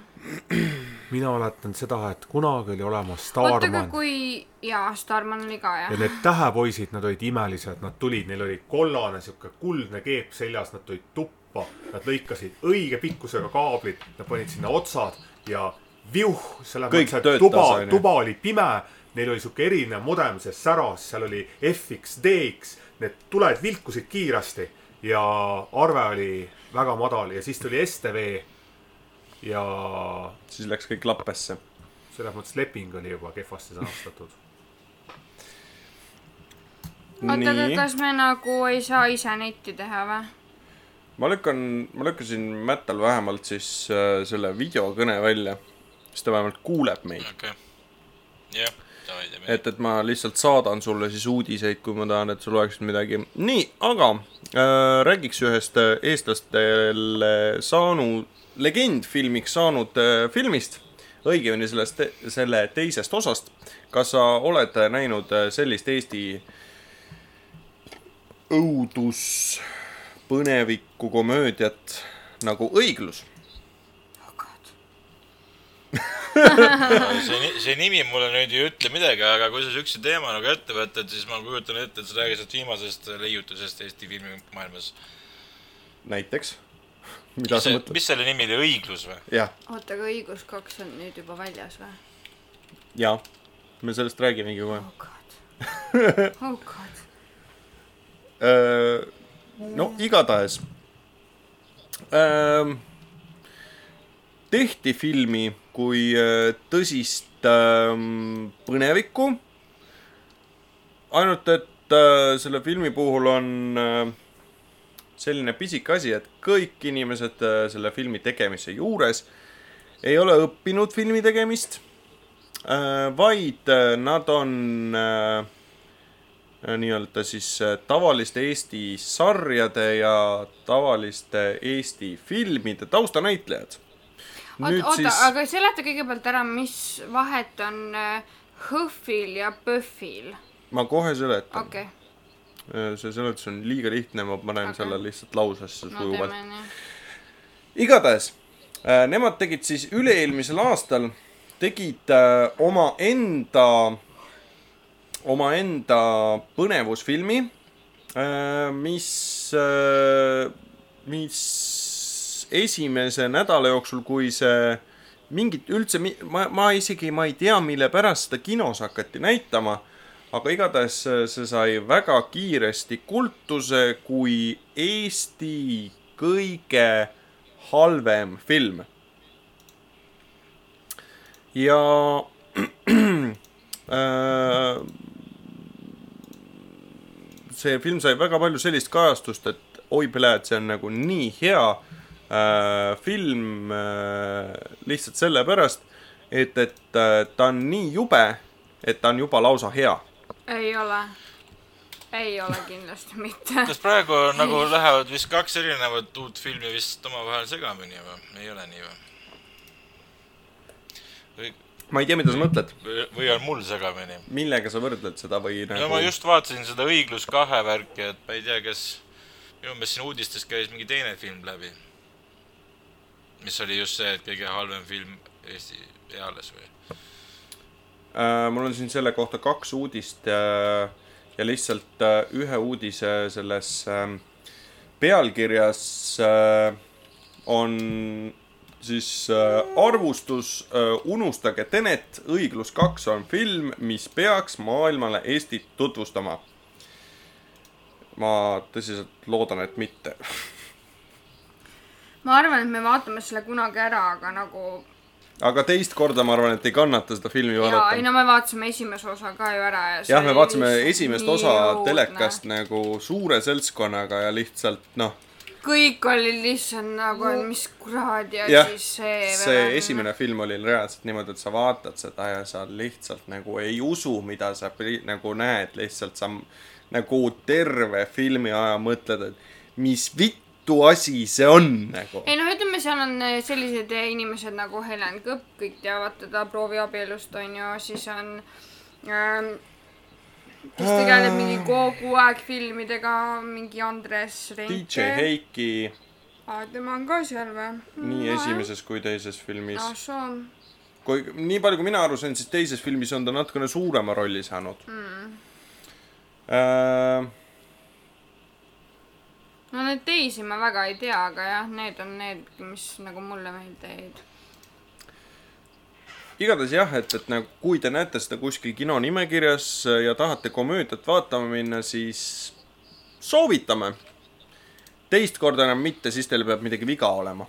mina mäletan seda, et kunagi oli olemas oota, aga Starman kui, jaa, Starman oli ka ja jah. need tähepoisid, nad olid imelised, nad tulid, neil oli kollane sihuke kuldne keep seljas, nad tulid tuppa, nad lõikasid õige pikkusega kaablid, nad panid sinna otsad ja viuh, selles mõttes, et töötas, tuba tuba oli pime, neil oli sihuke erinev modem, see säras, seal oli FX, DX, need tuled vilkusid kiiresti ja arve oli väga madal ja siis tuli STV ja siis läks kõik lappesse. selles mõttes leping oli juba kehvasti sõnastatud. oota, nii, kas me nagu ei saa ise netti teha või? ma lükkan, ma lükkasin Mättal vähemalt siis äh, selle videokõne välja, siis ta vähemalt kuuleb meid. okei okay.. jah, teeme. et, et ma lihtsalt saadan sulle siis uudiseid, kui ma tahan, et sul oleks midagi. nii, aga äh, räägiks ühest äh, eestlastele saanud, legendfilmiks saanud äh, filmist, õigemini sellest, selle teisest osast. kas sa oled näinud äh, sellist Eesti õudus, põnevikku komöödiat nagu Õiglus? see, see nimi mulle nüüd ei ütle midagi, aga kui sa siukse teema nagu ette võtad, siis ma kujutan ette, et sa räägid viimasest leiutusest Eesti filmimaailmas. näiteks, mida sa mõtled? mis selle nimi oli, Õiglus või? oota, aga Õigus kaks on nüüd juba väljas või? ja me sellest räägimegi kohe oh god. oh god. No igatahes öö, tehti filmi kui tõsist öö, põnevikku. ainult, et öö, selle filmi puhul on öö, selline pisike asi, et kõik inimesed öö, selle filmi tegemise juures ei ole õppinud filmi tegemist, vaid öö, nad on nii-öelda siis äh, tavaliste Eesti sarjade ja tavaliste Eesti filmide taustanäitlejad. oota, oota, aga seleta kõigepealt ära, mis vahet on äh, HÖFFil ja PÖFFil, ma kohe seletan okay.. See seletus on liiga lihtne, ma panen okay. selle lihtsalt lausesse no sujuvalt nii. igatahes äh, nemad tegid siis üle-eelmisel aastal, tegid äh, omaenda, omaenda põnevusfilmi, mis, mis esimese nädala jooksul, kui see mingit üldse, ma, ma isegi, ma ei tea, mille pärast seda kinos hakati näitama, aga igatahes äh, see sai väga kiiresti kultuse kui Eesti kõige halvem film. ja äh, see film sai väga palju sellist kajastust, et oi pele, et see on nagu nii hea äh, film äh, lihtsalt sellepärast, et, et äh, ta on nii jube, et ta on juba lausa hea. Ei ole, ei ole kindlasti mitte. kas praegu nagu lähevad vist kaks erinevat uut filmi vist omavahel segamini või? ei ole nii või? või, ma ei tea, mida sa mõtled, või, on mul segamini? millega sa võrdled seda või nagu no ma just vaatasin seda Õiglus kahe värki, et ma ei tea, kas minu meelest siin uudistes käis mingi teine film läbi. mis oli just see, et kõige halvem film Eesti eales või? Äh, mul on siin selle kohta kaks uudist äh, ja lihtsalt äh, ühe uudise selles äh, pealkirjas on siis arvustus Unustage Tenet, õiglus kaks on film, mis peaks maailmale Eestit tutvustama. ma tõsiselt loodan, et mitte. ma arvan, et me vaatame selle kunagi ära, aga nagu aga teist korda ma arvan, et ei kannata seda filmi jaa, ei vaadata. no me vaatasime esimese osa ka ju ära ja jah, me vaatasime esimest osa õudne. telekast nagu suure seltskonnaga ja lihtsalt noh, kõik oli lihtsalt nagu, et mis jah, siis see see esimene film oli reaalselt niimoodi, et sa vaatad seda ja sa lihtsalt nagu ei usu, mida sa nagu näed, lihtsalt sa nagu terve filmi aja mõtled, et mis vittu asi see on nagu. ei noh, ütleme, seal on eh, sellised eh, inimesed nagu Helen Kõpp, kõik teavad teda prooviabielust onju, siis on ähm, kes tegeleb mingi kogu aeg filmidega, mingi Andres Reinke. DJ Heiki aa, tema on ka seal või? nii esimeses kui teises filmis. ah soo, kui nii palju, kui mina aru sain, siis teises filmis on ta natukene suurema rolli saanud mm.. Äh, no neid teisi ma väga ei tea, aga jah, need on need, mis nagu mulle meelde jäid. igatahes jah, et, et nagu kui te näete seda kuskil kino nimekirjas ja tahate komöödiat vaatama minna, siis soovitame. teist korda enam mitte, siis teil peab midagi viga olema.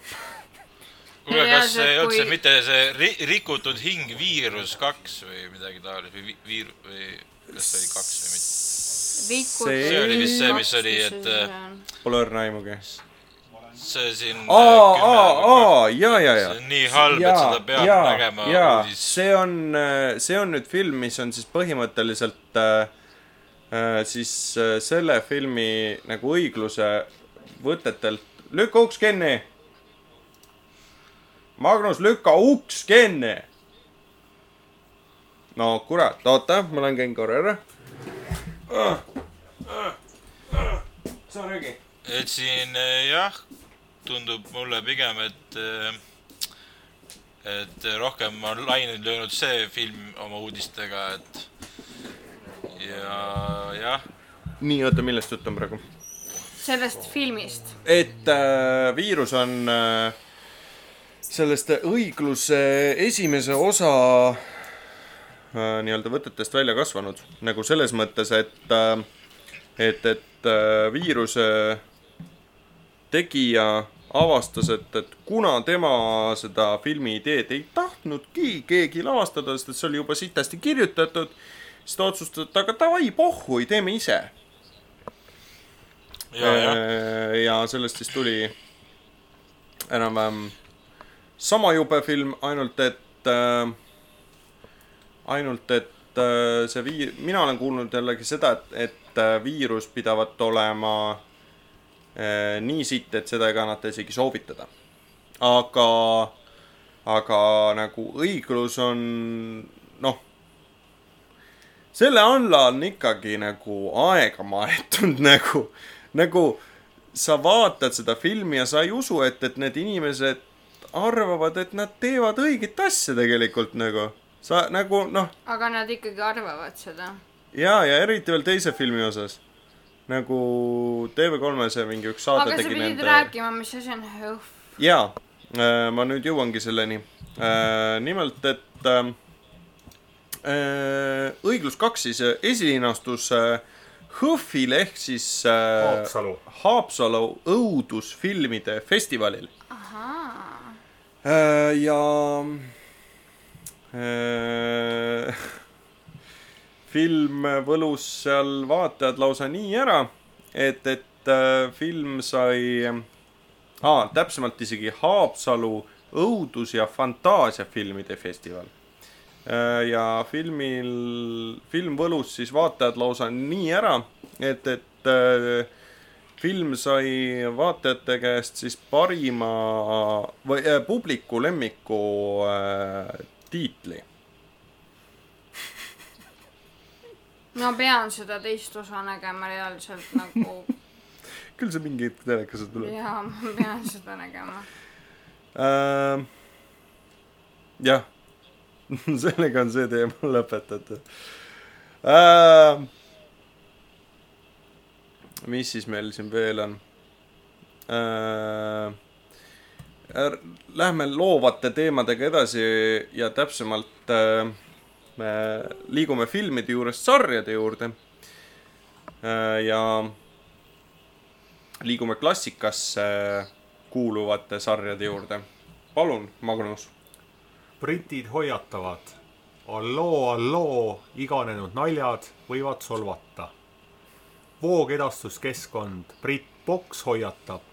kuule, kas see, ei olnud see kui- mitte see ri- rikutud hing viirus kaks või midagi taolist või vi- viir- või kas see oli kaks või mitte? See oli vist see, mis oli, et, Pole õrna aimugi. see siin. aa, aa, aa, ja, ja, ja see on nii halb, et seda peab ja, nägema ja uudis. see on, see on nüüd film, mis on siis põhimõtteliselt äh, äh, siis äh, selle filmi nagu õigluse võtetelt, lükka uks kinni. Magnus, lükka uks kinni. no kurat, oota, ma käin korra ära. Sa räägi. et siin eh, jah, tundub mulle pigem, et, et rohkem on laineid löönud see film oma uudistega, et ja jah, nii, oota, millest jutt on praegu? sellest filmist. et äh, viirus on äh, sellest õigluse esimese osa äh, nii-öelda võtetest välja kasvanud. nagu selles mõttes, et äh,, et, et äh, viiruse tegija avastas, et, et kuna tema seda filmi ideed ei tahtnudki keegi lavastada, sest et see oli juba sitasti kirjutatud, siis ta otsustas, et aga davai, pohhui, teeme ise ja, Äh, ja sellest siis tuli enam-vähem sama jube film, ainult et äh,, ainult et äh, see vii-, mina olen kuulnud jällegi seda, et, et äh, viirus pidavat olema äh, nii sitt, et seda ei kannata isegi soovitada. aga, aga nagu õiglus on noh, selle alla on ikkagi nagu aega maetud nagu, nagu sa vaatad seda filmi ja sa ei usu, et, et need inimesed arvavad, et nad teevad õiget asja tegelikult nagu. Sa nagu noh, aga nad ikkagi arvavad seda. ja, ja eriti veel teise filmi osas. nagu TV3-e see mingi üks saade aga sa tegi pidid nende. rääkima, mis asi on HÖFF. jaa, ma nüüd jõuangi selleni. nimelt, et äh, äh, Õiglus kaks siis äh, esilinastus äh, HÖFFil ehk siis äh, Haapsalu. Haapsalu õudusfilmide festivalil. ja äh, film võlus seal vaatajad lausa nii ära, et, et äh, film sai ah,, täpsemalt isegi Haapsalu õudus- ja fantaasiafilmide festival. ja filmil, film võlus siis vaatajad lausa nii ära, et, et äh, film sai vaatajate käest siis parima või äh, publiku lemmiku äh, tiitli. ma pean seda teist osa nägema reaalselt nagu küll see mingi hetk telekasse tuleb. jaa, ma pean seda nägema. äh,. jah, sellega on see teema lõpetatud äh,. mis siis meil siin veel on äh,? Lähme loovate teemadega edasi ja täpsemalt äh, me liigume filmide juurest sarjade juurde äh,. ja liigume klassikasse kuuluvate sarjade juurde. palun, Magnus. britid hoiatavad. alloo, alloo, iganenud naljad võivad solvata. voogedastuskeskkond BritBox hoiatab.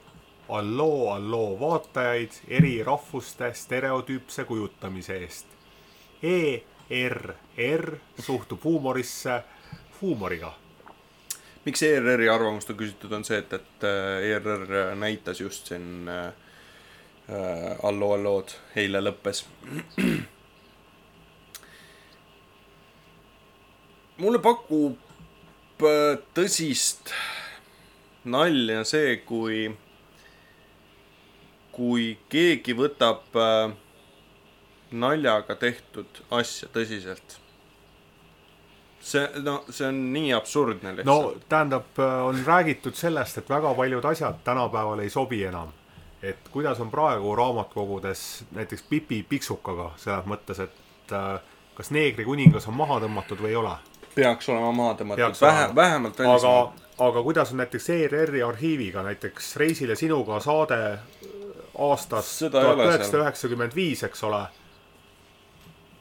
alloo, alloo vaatajaid eri rahvuste stereotüüpse kujutamise eest. ERR suhtub huumorisse huumoriga. miks ERR-i arvamust on küsitud, on see, et, et äh, ERR näitas just siin äh, äh, Allo Allood eile lõppes. mulle pakub äh, tõsist nalja see, kui, kui keegi võtab äh, naljaga tehtud asja tõsiselt. see, no see on nii absurdne lihtsalt no tähendab, on räägitud sellest, et väga paljud asjad tänapäeval ei sobi enam. et kuidas on praegu raamatukogudes näiteks Pipi Piksukaga selles mõttes, et äh, kas neegrikuningas on maha tõmmatud või ei ole. peaks olema maha tõmmatud vähe vähemalt aga välismaal., aga kuidas on näiteks ERR-i arhiiviga näiteks Reisile sinuga saade aastast tuhat üheksasada üheksakümmend viis, eks ole.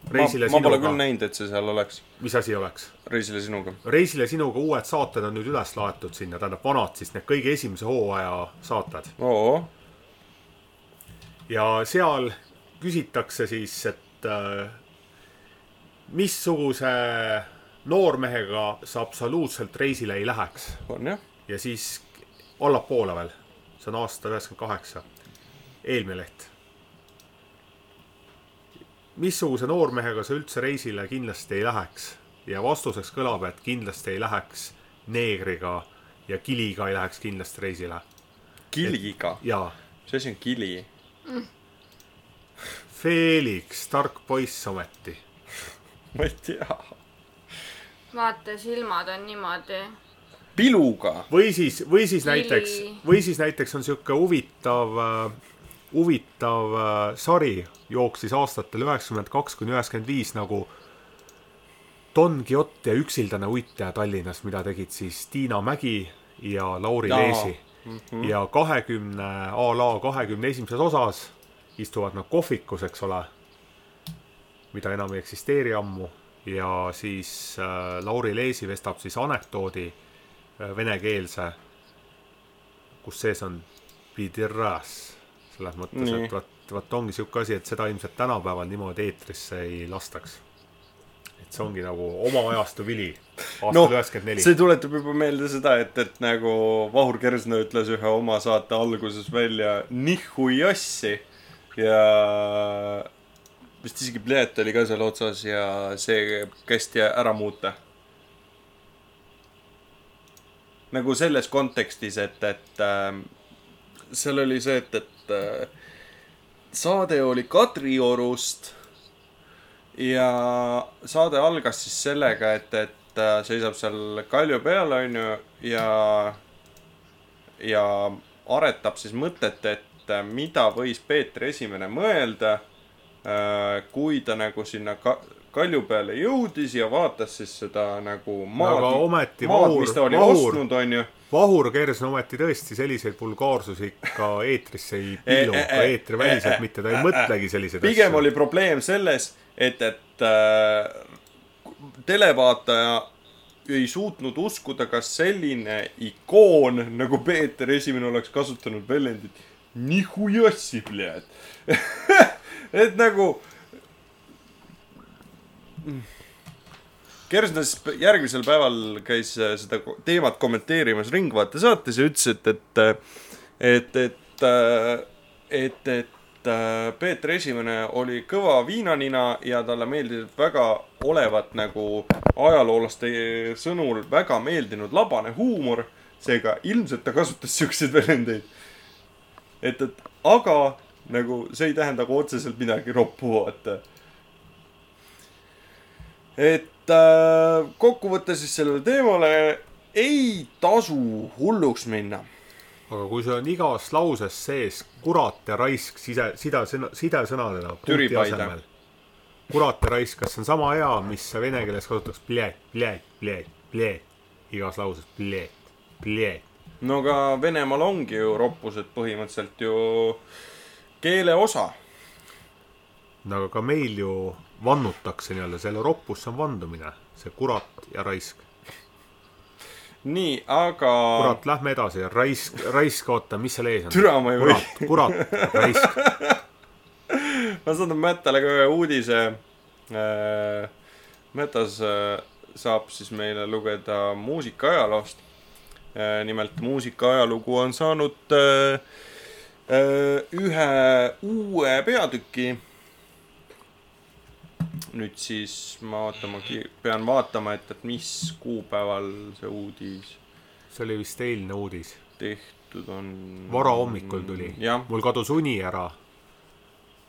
ma, Reisile ma pole küll sinuga, näinud, et see seal oleks, mis asi oleks? reisile sinuga. reisile sinuga uued saated on nüüd üles laetud sinna, tähendab vanad siis need kõige esimese hooaja saated. oo, ja seal küsitakse siis, et äh, missuguse noormehega sa absoluutselt reisile ei läheks on jah. ja siis allapoole veel, see on aasta üheksakümmend kaheksa, eelmine leht. missuguse noormehega sa üldse reisile kindlasti ei läheks ja vastuseks kõlab, et kindlasti ei läheks neegriga ja kiliga ei läheks kindlasti reisile kiliga, ja mis asi on kili? Felix, tark poiss ometi. ma ei tea. vaata, silmad on niimoodi. piluga, või siis, või siis Kili. näiteks, või siis näiteks on sihuke huvitav äh,, huvitav äh, sari jooksis aastatel üheksakümmend kaks kuni üheksakümmend viis nagu Don Quixote ja üksildane uittaja Tallinnas, mida tegid siis Tiina Mägi ja Lauri Jaa. Leesi mm. -hmm. ja kahekümne, a la kahekümne esimeses osas istuvad nad kohvikus, eks ole, mida enam ei eksisteeri ammu ja siis äh, Lauri Leesi vestab siis anekdoodi äh, venekeelse, kus sees on pidirras. Selles mõttes, et vot, vot ongi sihuke asi, et seda ilmselt tänapäeval niimoodi eetrisse ei lastaks. et see ongi nagu oma ajastu vili aastal üheksakümmend, neli. see tuletab juba meelde seda, et, et nagu Vahur Kersna ütles ühe oma saate alguses välja nihhuiassi ja vist isegi Plet oli ka seal otsas ja see kästi ära muuta. nagu selles kontekstis, et, et äh, seal oli see, et, et äh, saade oli Kadriorust ja saade algas siis sellega, et, et ta seisab seal kalju peal, onju, ja, ja aretab siis mõtet, et äh, mida võis Peeter Esimene mõelda, kui ta nagu sinna ka- kalju peale jõudis ja vaatas siis seda nagu maad maad, mis ta oli Vahur- ostnud, onju. Vahur Kersna ometi tõesti selliseid vulgaarsusi ka eetrisse ei piilu, Eh, eh, ka eh, eetriväliselt eh, mitte, ta ei eh, mõtlegi selliseid pigem asju. oli probleem selles, et, et äh, televaataja ei suutnud uskuda, kas selline ikoon nagu Peeter Esimene oleks kasutanud väljendit nihujassi, pljad. et nagu. Kersna p- järgmisel päeval käis äh, seda teemat kommenteerimas Ringvaate saates ja ütles, et, et, et, et, et, et äh, Peeter Esimene oli kõva viinanina ja talle meeldis väga olevat nagu ajaloolaste sõnul väga meeldinud labane huumor. seega ilmselt ta kasutas siukseid väljendeid. et, et aga nagu see ei tähenda ka otseselt midagi roppu, vaata. et äh, kokkuvõte siis sellele teemale ei tasu hulluks minna. aga kui sul on igas lauses sees kurat ja raisk side, sidesõna, sidesõnadena. Türipaide. kurat ja raisk, kas see on sama hea, mis sa vene keeles kasutaks pljeet, pljeet, pljeet, pljeet, igas lauses pljeet, pljeet. no aga Venemaal ongi ju roppused põhimõtteliselt ju keele osa. no aga ka meil ju vannutakse nii-öelda, selle roppus on vandumine, see kurat ja raisk. nii, aga. kurat, lähme edasi, raisk, raisk, oota, mis seal ees on? Türa, ma ei või. kurat, kurat, raisk. ma saadan Mättale ka ühe uudise. Mätas äh, saab siis meile lugeda muusikaajaloost. nimelt muusikaajalugu on saanud äh, äh, ühe uue peatüki. Nüüd siis ma vaatama, pean vaatama, et, et mis kuupäeval see uudis see oli vist eilne uudis. tehtud on. varahommikul tuli. mul kadus uni ära.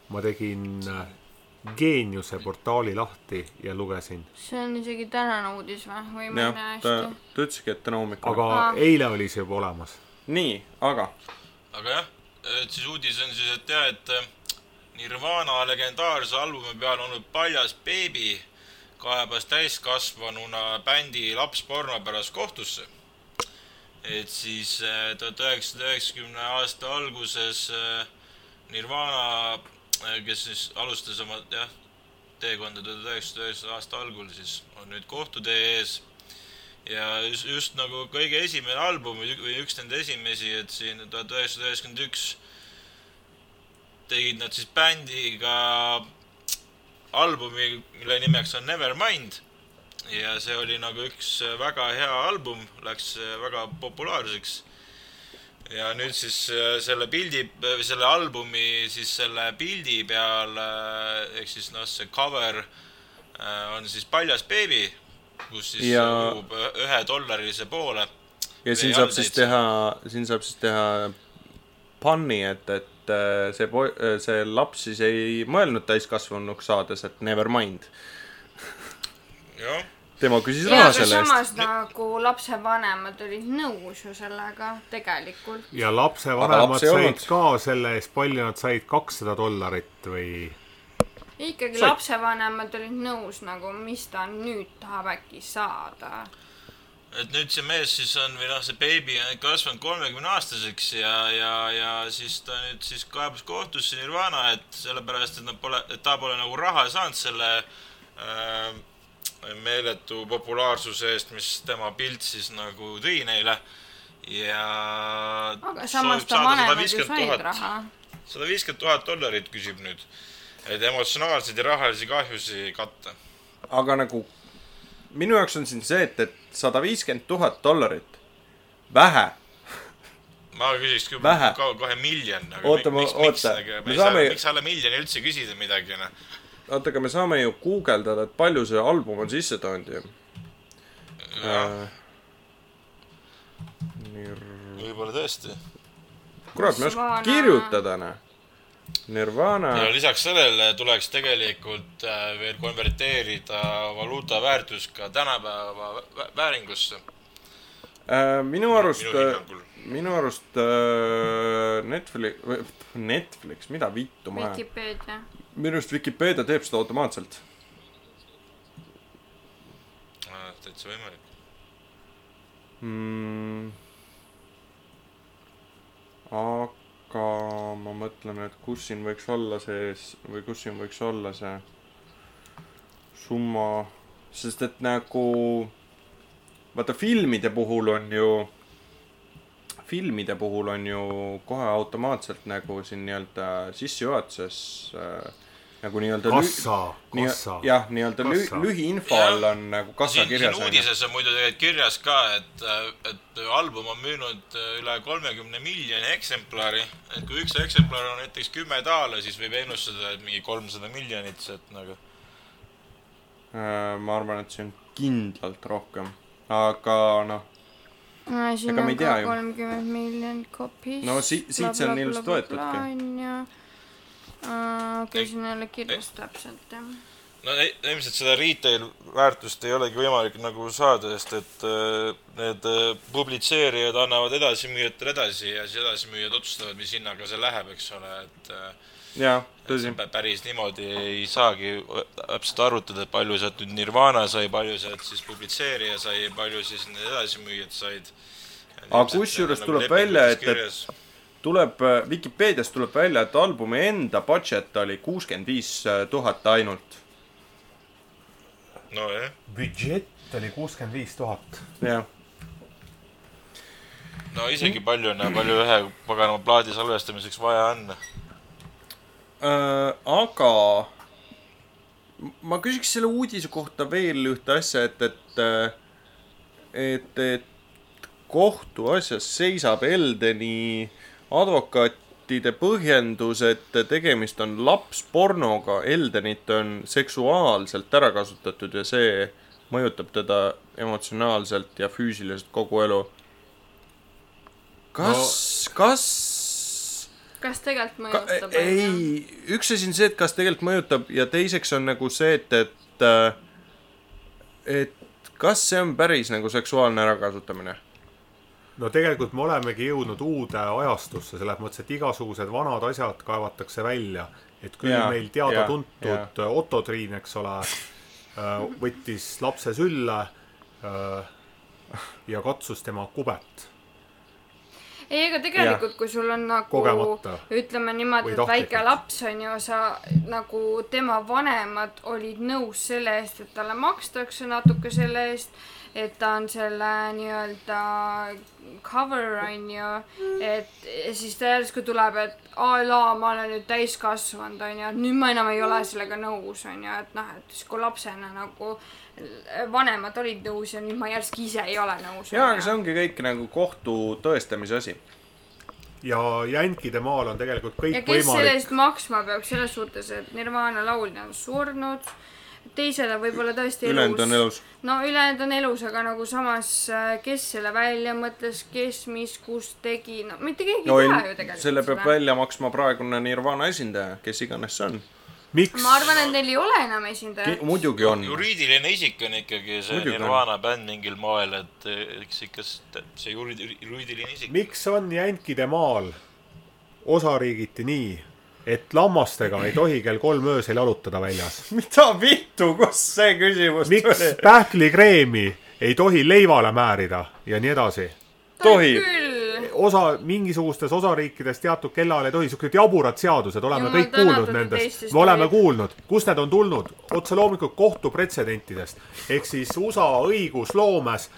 ma tegin äh, Geeniuse portaali lahti ja lugesin, see on isegi tänane uudis või, või ma ei näe, ta, hästi. ta ütleski, et täna hommikul. aga Aa. eile oli see juba olemas. nii, aga aga jah, et siis uudis on siis, et jah, et Nirvana legendaarse albumi peal olnud Paljas beebi kaebas täiskasvanuna bändi lapsporno pärast kohtusse. et siis äh, tuhat üheksasada üheksakümne aasta alguses äh, Nirvana, kes siis alustas oma jah, teekonda tuhat üheksasada üheksakümne aasta algul, siis on nüüd kohtutee ees ja just, just nagu kõige esimene album või üks nende esimesi, et siin tuhat üheksasada üheksakümmend üks tegid nad siis bändiga albumi, mille nimeks on Nevermind. ja see oli nagu üks väga hea album, läks väga populaarseks. ja nüüd siis äh, selle pildi, selle albumi siis selle pildi peal äh, ehk siis noh, see cover äh, on siis paljas beebi, kus siis Ja- ujub ühe dollarise poole ja siin saab siis teha, siin saab siis teha panni, et, et äh, see po-, see laps siis ei mõelnud täiskasvanuks saades, et never mind. tema küsis ja raha aga selle eest. samas nagu lapsevanemad olid nõus ju sellega tegelikult. ja lapsevanemad laps said olnud. ka selle eest, palju nad said, kakssada dollarit või? ikkagi Sai- lapsevanemad olid nõus nagu, mis ta nüüd tahab äkki saada. Et nüüd see mees siis on või noh, see beebi on kasvanud kolmekümne aastaseks ja, ja, ja siis ta nüüd siis kaebas kohtusse Nirvana, et sellepärast, et nad pole, et ta pole nagu raha saanud selle äh, meeletu populaarsuse eest, mis tema pilt siis nagu tõi neile. ja. aga samas ta vanemad ju said raha. sada viiskümmend tuhat dollarit küsib nüüd, et emotsionaalseid ja rahalisi kahjusi katta. aga nagu minu jaoks on siin see, et, et sada viiskümmend tuhat dollarit, vähe. ma küsiks küll Vähe. ka kohe miljon. Oota, ma- oota, me me ei saa, saame- miks alla miljoni üldse küsida midagi, noh. oota, aga me saame ju guugeldada, et palju see album on sisse toonud ju. jah, võib-olla tõesti. kurat, me Nirvana. oskaks kirjutada, noh. Nirvana ja lisaks sellele tuleks tegelikult äh, veel konverteerida valuuta väärtus ka tänapäeva vä- vääringusse, äh,. minu arust minu, minu arust äh, Netflix, Netflix, mida vittu ma ajan. Vikipeedia. minu arust Vikipeedia teeb seda automaatselt. täitsa võimalik. mm.. aga ma mõtlen, et kus siin võiks olla sees või kus siin võiks olla see summa, sest et nagu vaata filmide puhul on ju, filmide puhul on ju kohe automaatselt nagu siin nii-öelda sissejuhatuses äh, nagu nii-öelda kassa, nii- kassa. jah, nii-öelda lühiinfo all on nagu kassa siin, siin kirjas on ju. uudises on muidu tegelikult kirjas ka, et, et album on müünud äh, üle kolmekümne miljoni eksemplari. et kui üks eksemplar on näiteks kümme daala, siis võib ennustada, et mingi kolmsada miljonit, et nagu Äh, ma arvan, et see on kindlalt rohkem, aga noh, siin Ega me on ei tea ka ju. kolmkümmend miljonit kopist. No si- siit see on ilusti võetudki. okei, siin ei ole kirjas täpselt jah. no ei- ilmselt seda retail väärtust ei olegi võimalik nagu saada, sest et äh, need äh, publitseerijad annavad edasimüüjatele edasi ja siis edasimüüjad otsustavad, mis hinnaga see läheb, eks ole, et äh, jaa, et tõsi päris niimoodi ei saagi täpselt arvutada, palju sealt nüüd Nirvana sai, palju sealt siis publitseerija sai, palju siis need edasimüüjad said. Aga kusjuures tuleb välja, et- et- tuleb, Vikipeedias tuleb välja, et albumi enda budget oli kuuskümmend viis tuhat ainult. nojah, budžett oli kuuskümmend viis tuhat. jah, no isegi palju on ja palju ühe paganama plaadi salvestamiseks vaja on. Äh, aga ma küsiks selle uudise kohta veel ühte asja, et, et, et, et kohtuasjas seisab Eldeni advokaatide põhjendus, et tegemist on lapspornoga, Eldenit on seksuaalselt ära kasutatud ja see mõjutab teda emotsionaalselt ja füüsiliselt kogu elu. kas no., kas kas tegelikult Ka, mõjutab? ei, üks asi on see, et kas tegelikult mõjutab ja teiseks on nagu see, et, et, et kas see on päris nagu seksuaalne ärakasutamine? No tegelikult me olemegi jõudnud uude ajastusse, selles mõttes, et igasugused vanad asjad kaevatakse välja. et küll Jaa, meil teada-tuntud Otto Triin, eks ole, võttis lapse sülle äh, ja katsus tema kubet. ei, ega tegelikult, kui sul on nagu Kogemata. ütleme niimoodi, et väike laps on ju, sa nagu tema vanemad olid nõus selle eest, et talle makstakse natuke selle eest, et ta on selle nii-öelda cover on ju, et ja siis ta järsku tuleb, et aa laa, ma olen nüüd täiskasvanud on ju, et nüüd ma enam ei ole sellega nõus on ju, et noh, et siis kui lapsena nagu vanemad olid nõus ja nüüd ma järsku ise ei ole nõus. jaa, aga see ongi kõik nagu kohtu tõestamise asi. ja jänkide maal on tegelikult ja kõik kes selle võimalik. eest maksma peab selles suhtes, et Nirvana laulja on surnud, teised on võib-olla tõesti ülejäänud on elus. no ülejäänud on elus, aga nagu samas, kes selle välja mõtles, kes, mis, kus tegi, no mitte keegi no ei tea ju tegelikult selle peab. välja maksma praegune Nirvana esindaja, kes iganes see on. miks? ma arvan, et neil ei ole enam esindajat. muidugi on. juriidiline isik on ikkagi see Muidugi on. Nirvana bänd mingil moel, et eh, eks ikka see juri- juriidiline isik. miks on jänkide maal osariigiti nii, et lammastega ei tohi kell kolm öösel jalutada väljas? mida vittu, kust see küsimus miks tuli? pähklikreemi ei tohi leivale määrida ja nii edasi? tohib. küll. osa, mingisugustes osariikides teatud kellaajal ei tohi, siuksed jaburad seadused, oleme Jumal kõik kuulnud nendest me oleme tohib. kuulnud, kust need on tulnud, otse loomulikult kohtupretsedentidest. ehk siis USA õigusloomes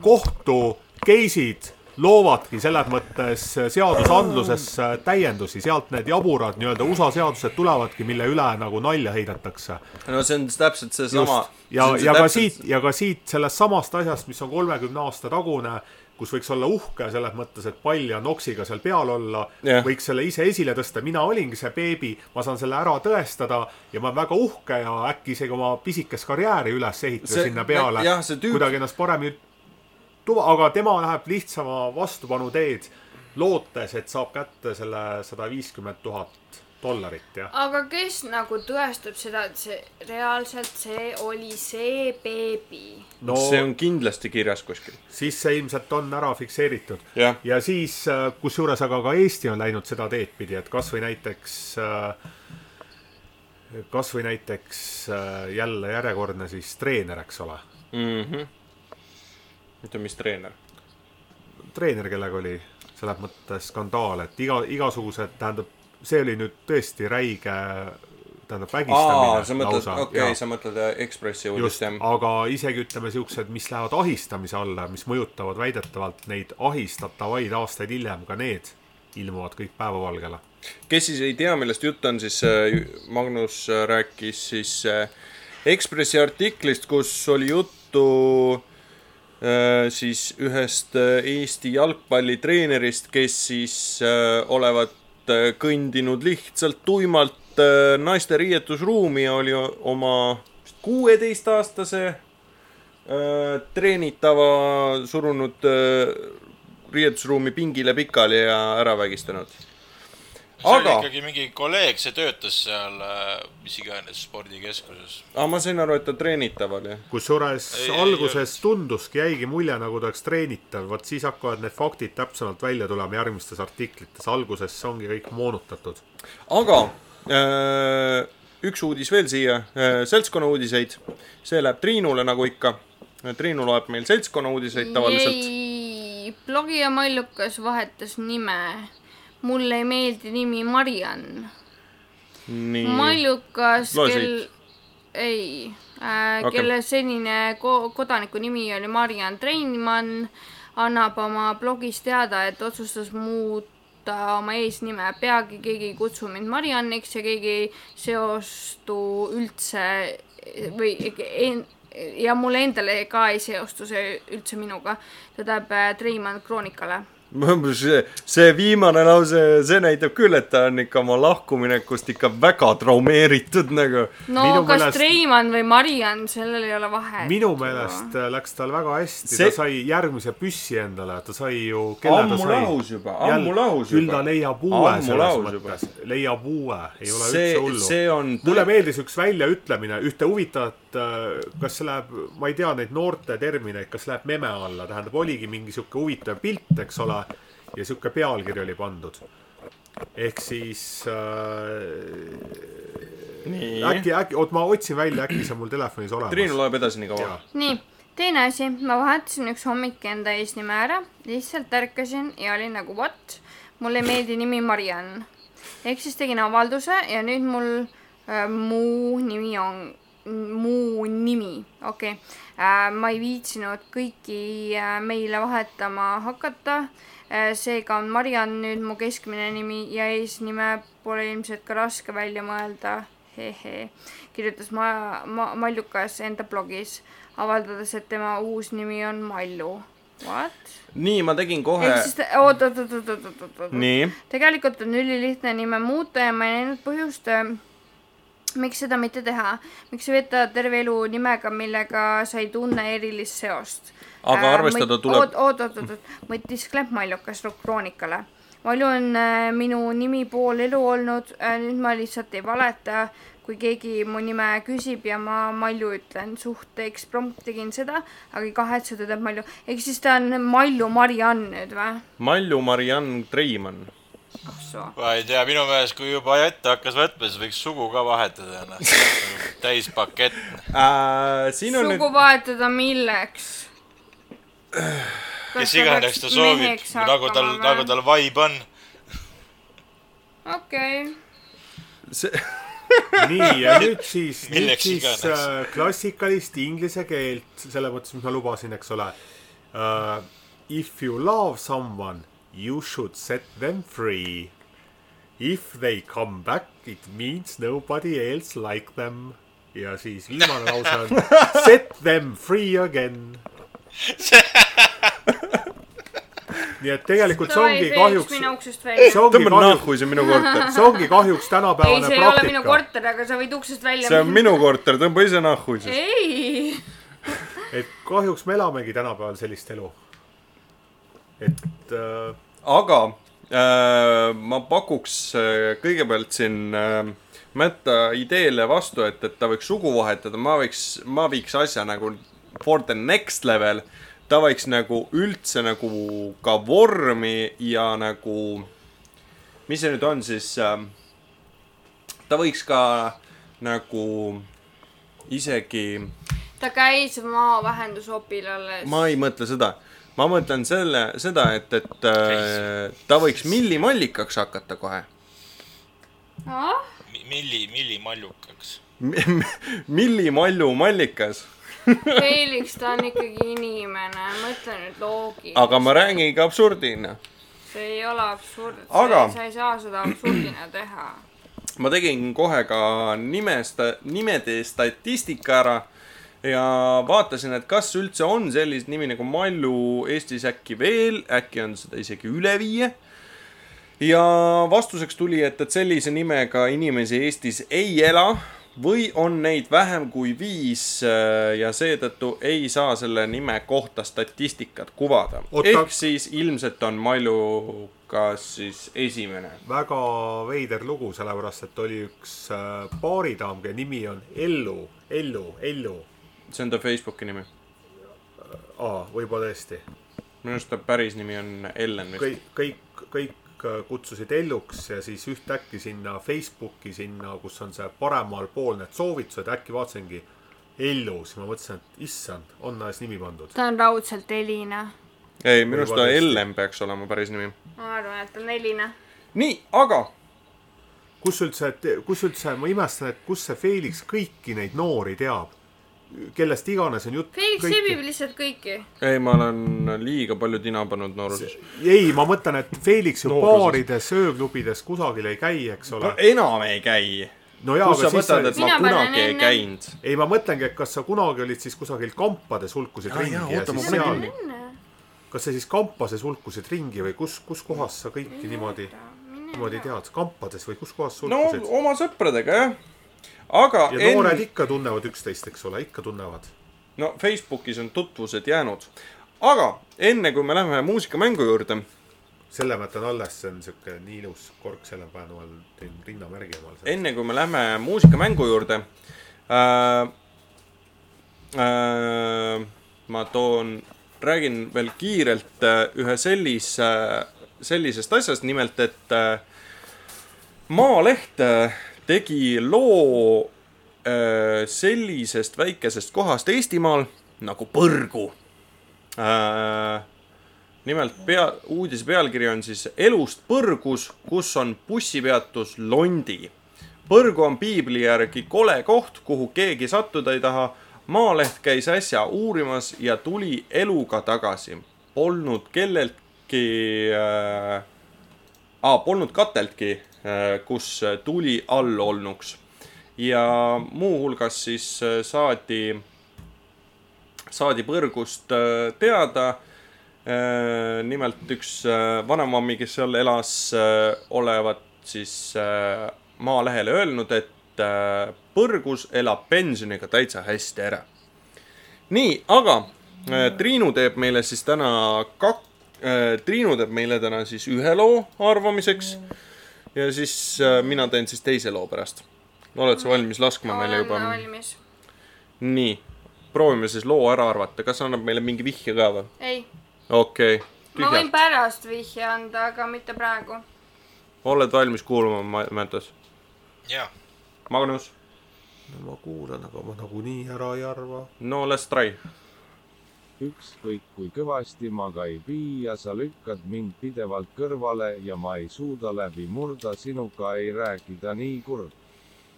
kohtu case'id loovadki selles mõttes seadusandlusesse täiendusi, sealt need jaburad nii-öelda USA seadused tulevadki, mille üle nagu nalja heidetakse. no see on täpselt seesama. ja, ja ka siit, ja ka siit sellest samast asjast, mis on kolmekümne aasta tagune, kus võiks olla uhke selles mõttes, et pall ja noksiga seal peal olla yeah., võiks selle ise esile tõsta, mina olingi see beebi, ma saan selle ära tõestada ja ma olen väga uhke ja äkki isegi oma pisikest karjääri üles ehitada See- sinna peale see kuidagi ennast paremini tuua, aga tema läheb lihtsama vastupanu teed, lootes, et saab kätte selle sada viiskümmend tuhat dollarit ja aga kes nagu tõestab seda, et see reaalselt see oli see beebi? no see on kindlasti kirjas kuskil. siis see ilmselt on ära fikseeritud Jah. ja siis, kusjuures aga ka Eesti on läinud seda teed pidi, et kasvõi näiteks, kasvõi näiteks äh, jälle järjekordne siis treener, eks ole. ütle, mis treener? treener, kellega oli selles mõttes skandaal, et iga, igasugused, tähendab, see oli nüüd tõesti räige, tähendab vägistamine sa mõtled, okei okay,, sa mõtled äh, Ekspressi uudist, jah? aga isegi ütleme siuksed, mis lähevad ahistamise alla, mis mõjutavad väidetavalt neid ahistatavaid aastaid hiljem, ka need ilmuvad kõik päevavalgele. kes siis ei tea, millest jutt on, siis äh, Magnus äh, rääkis siis Ekspressi artiklist, kus oli juttu äh, siis ühest äh, Eesti jalgpallitreenerist, kes siis äh, olevat äh, kõndinud lihtsalt tuimalt äh, naiste riietusruumi oli oma kuueteistaastase äh, treenitava surunud äh, riietusruumi pingile pikali ja ära vägistanud see oli aga, ikkagi mingi kolleeg, see töötas seal äh, mis iganes spordikeskuses. aga ma sain aru, et ta treenitav oli. kusjuures Ei, ei alguses tunduski, jäigi mulje, nagu ta oleks treenitav, vot siis hakkavad need faktid täpsemalt välja tulema järgmistes artiklites, alguses ongi kõik moonutatud. aga äh, üks uudis veel siia, seltskonna uudiseid. see läheb Triinule nagu ikka. Triinu loeb meil seltskonna uudiseid tavaliselt. blogija Mallukas vahetas nime. Mulle ei meeldi nimi Mariann. Mallukas, kel ei äh,, Hakkab. kelle senine ko- kodaniku nimi oli Mariann Treinmann, annab oma blogis teada, et otsustas muuta oma eesnime. peagi keegi ei kutsu mind Marianniks ja keegi ei seostu üldse või en, ja mulle endale ka ei seostu see üldse minuga. ta läheb äh, Treimann Kroonikale see, see viimane lause, see näitab küll, et ta on ikka oma lahkuminekust ikka väga traumeeritud nagu. no Minu kas meelest-. Treimann või Mariann, sellel ei ole vahet. minu meelest äh, läks tal väga hästi See- ta sai järgmise püssi endale, ta sai ju, kelle Ammu ta sai. lahus juba, ammu lahus küll juba. ta leiab uue Ammu selles lahus juba. mõttes, leiab uue, ei ole see üldse, hullu. see on. mulle meeldis üks väljaütlemine, ühte huvitavat, kas see läheb, ma ei tea neid noorte termineid, kas läheb meme alla, tähendab, oligi mingi sihuke huvitav pilt, eks ole, ja sihuke pealkiri oli pandud. ehk siis äh, nii, äkki, äkki, oot, ma otsin välja, äkki see on mul telefonis olemas. Triinu loeb edasi nii kaua nii, teine asi, ma vahetasin üks hommik enda eesnime ära, lihtsalt ärkasin ja olin nagu what, mulle ei meeldi nimi Mariann. ehk siis tegin avalduse ja nüüd mul äh, mu nimi on, mu nimi, okei okay. äh,. ma ei viitsinud kõiki äh, meile vahetama hakata äh,. seega on Mariann nüüd mu keskmine nimi ja eesnime pole ilmselt ka raske välja mõelda hehe, kirjutas ma-, ma-, Mallukas enda blogis, avaldades, et tema uus nimi on Mallu. What? nii, ma tegin kohe oot, oot, oot, oot, oot, oot, oot, tegelikult on ülilihtne nime muuta ja ma ei näinud põhjust, miks seda mitte teha. miks veeta terve elu nimega, millega sa ei tunne erilist seost. Aga arvestada tuleb- oot, oot, oot, oot, oot, mõttis Klepp Mallukas Kroonikale. Malju on äh, minu nimi pool elu olnud äh,, nüüd ma lihtsalt ei valeta. kui keegi mu nime küsib ja ma Malju ütlen, suht eksprompt tegin seda, aga ei kahetse, teeb Malju. ehk siis ta on Malju Mariann nüüd või? Mallu Mariann Treimann. Ma ei tea, minu meelest, kui juba ette hakkas võtma, siis võiks sugu ka vahetada ennast. täispakett. Äh, siin on sugu nüüd, vahetada milleks? kes iganes ta soovib, nagu tal, nagu tal vibe on. okei, see, nii ja nüüd siis, nüüd siis iganes. äh, klassikalist inglise keelt, selle mõttes, mis ma lubasin, eks ole uh,. If you love someone, you should set them free. If they come back, it means nobody else like them. ja siis viimane lause on set them free again. nii et tegelikult see ongi kahjuks, mine uksest välja tõmba kahjuks, nahku, see on minu korter. see ongi kahjuks ei, tänapäevane see ei ole minu praktika. korter, aga sa võid uksest välja see on minu korter, tõmba ise nahku siis. ei, et kahjuks me elamegi tänapäeval sellist elu. Et äh, aga äh, ma pakuks äh, kõigepealt siin äh, Mätta ideele vastu, et, et ta võiks sugu vahetada, ma võiks, ma viiks asja nagu for the next level. ta võiks nagu üldse nagu ka vormi ja nagu, mis see nüüd on siis äh,, ta võiks ka nagu isegi ta käis maavähendusopil alles. ma ei mõtle seda, ma mõtlen selle, seda, et, et äh, ta võiks millimallikaks hakata kohe. milli, milli mallukaks. millimallu mallikas, Felix, ta on ikkagi inimene, mõtle nüüd loogiliselt. aga ma räägin ka absurdina. see ei ole absurd, Aga- sa ei saa seda absurdina teha. ma tegin kohe ka nimesta-, nimede statistika ära ja vaatasin, et kas üldse on selliseid nimi nagu Mallu Eestis äkki veel, äkki on seda isegi üle viie. ja vastuseks tuli, et, et sellise nimega inimesi Eestis ei ela. või on neid vähem kui viis äh, ja seetõttu ei saa selle nime kohta statistikat kuvada. Ehk siis ilmselt on Maljukas siis esimene. väga veider lugu, sellepärast et oli üks äh, baaridaam, kelle nimi on Ellu, Ellu, Ellu. See on ta Facebooki nimi. aa, võib-olla tõesti. minu arust ta päris nimi on Ellen vist. kõik, kõik, kõik äh, kutsusid Elluks ja siis ühtäkki sinna Facebooki, sinna, kus on see paremal pool need soovitused, äkki vaatasingi Ellu, siis ma mõtlesin, et issand, on alles nimi pandud. ta on raudselt Elina. ei, minu arust ta. Ellen peaks olema päris nimi. ma arvan, et ta on Elina. nii, aga kus üldse, kus üldse, ma imestan, et kus see Felix kõiki neid noori teab, kellest iganes on jutt. Felix sebib lihtsalt kõiki. ei, ma olen liiga palju tina pannud nooruses. ei, ma mõtlen, et Felix ju baarides, ööklubides kusagil ei käi, eks ole no. enam ei käi. no jaa, kust sa aga siis võtad, et ma kunagi ei käinud? ei, ma mõtlengi, et kas sa kunagi olid siis kusagil kampades hulkusid ringi jaa, ja oota, ma siis seal kas sa siis kampases hulkusid ringi või kus, kus kohas sa kõiki niimoodi, niimoodi tead, kampades või kus kohas sa no hulkusid no,? oma sõpradega jah. Aga ja noored enne, ikka tunnevad üksteist, eks ole, ikka tunnevad. no Facebookis on tutvused jäänud. aga enne kui me läheme muusikamängu juurde, selle ma jätan alles, see on siuke nii ilus kork selle ma teen rinnamärgi omale. enne kui me läheme muusikamängu juurde äh,. Äh, ma toon, räägin veel kiirelt äh, ühe sellise, sellisest asjast, nimelt et äh, Maaleht äh, tegi loo äh, sellisest väikesest kohast Eestimaal nagu Põrgu äh,. nimelt pea, uudise pealkiri on siis Elust Põrgus, kus on bussipeatus Londi. Põrgu on piibli järgi kole koht, kuhu keegi sattuda ei taha. Maaleht käis äsja uurimas ja tuli eluga tagasi. Polnud kelleltki äh, polnud kateltki, kus tuli all olnuks ja muuhulgas siis äh, saadi, saadi põrgust äh, teada. nimelt üks äh, vanemammi, kes seal elas, olevat siis äh, Maalehele öelnud, et äh, põrgus elab pensioniga täitsa hästi ära. nii, aga äh, Triinu teeb meile siis täna kak-, Triinu teeb meile täna siis ühe loo arvamiseks ja siis äh, mina teen siis teise loo pärast. oled sa valmis laskma meile olen juba? valmis. nii, proovime siis loo ära arvata, kas annab meile mingi vihje ka või? ei, okei okay., ma võin pärast vihje anda, aga mitte praegu. oled valmis kuulama, Mätas? jaa, Magnus? ma kuulan, aga ma nagunii ära ei arva. no let's try. Ükskõik kui kõvasti ma ka ei pii ja sa lükkad mind pidevalt kõrvale ja ma ei suuda läbi murda sinuga ei rääkida nii kurb.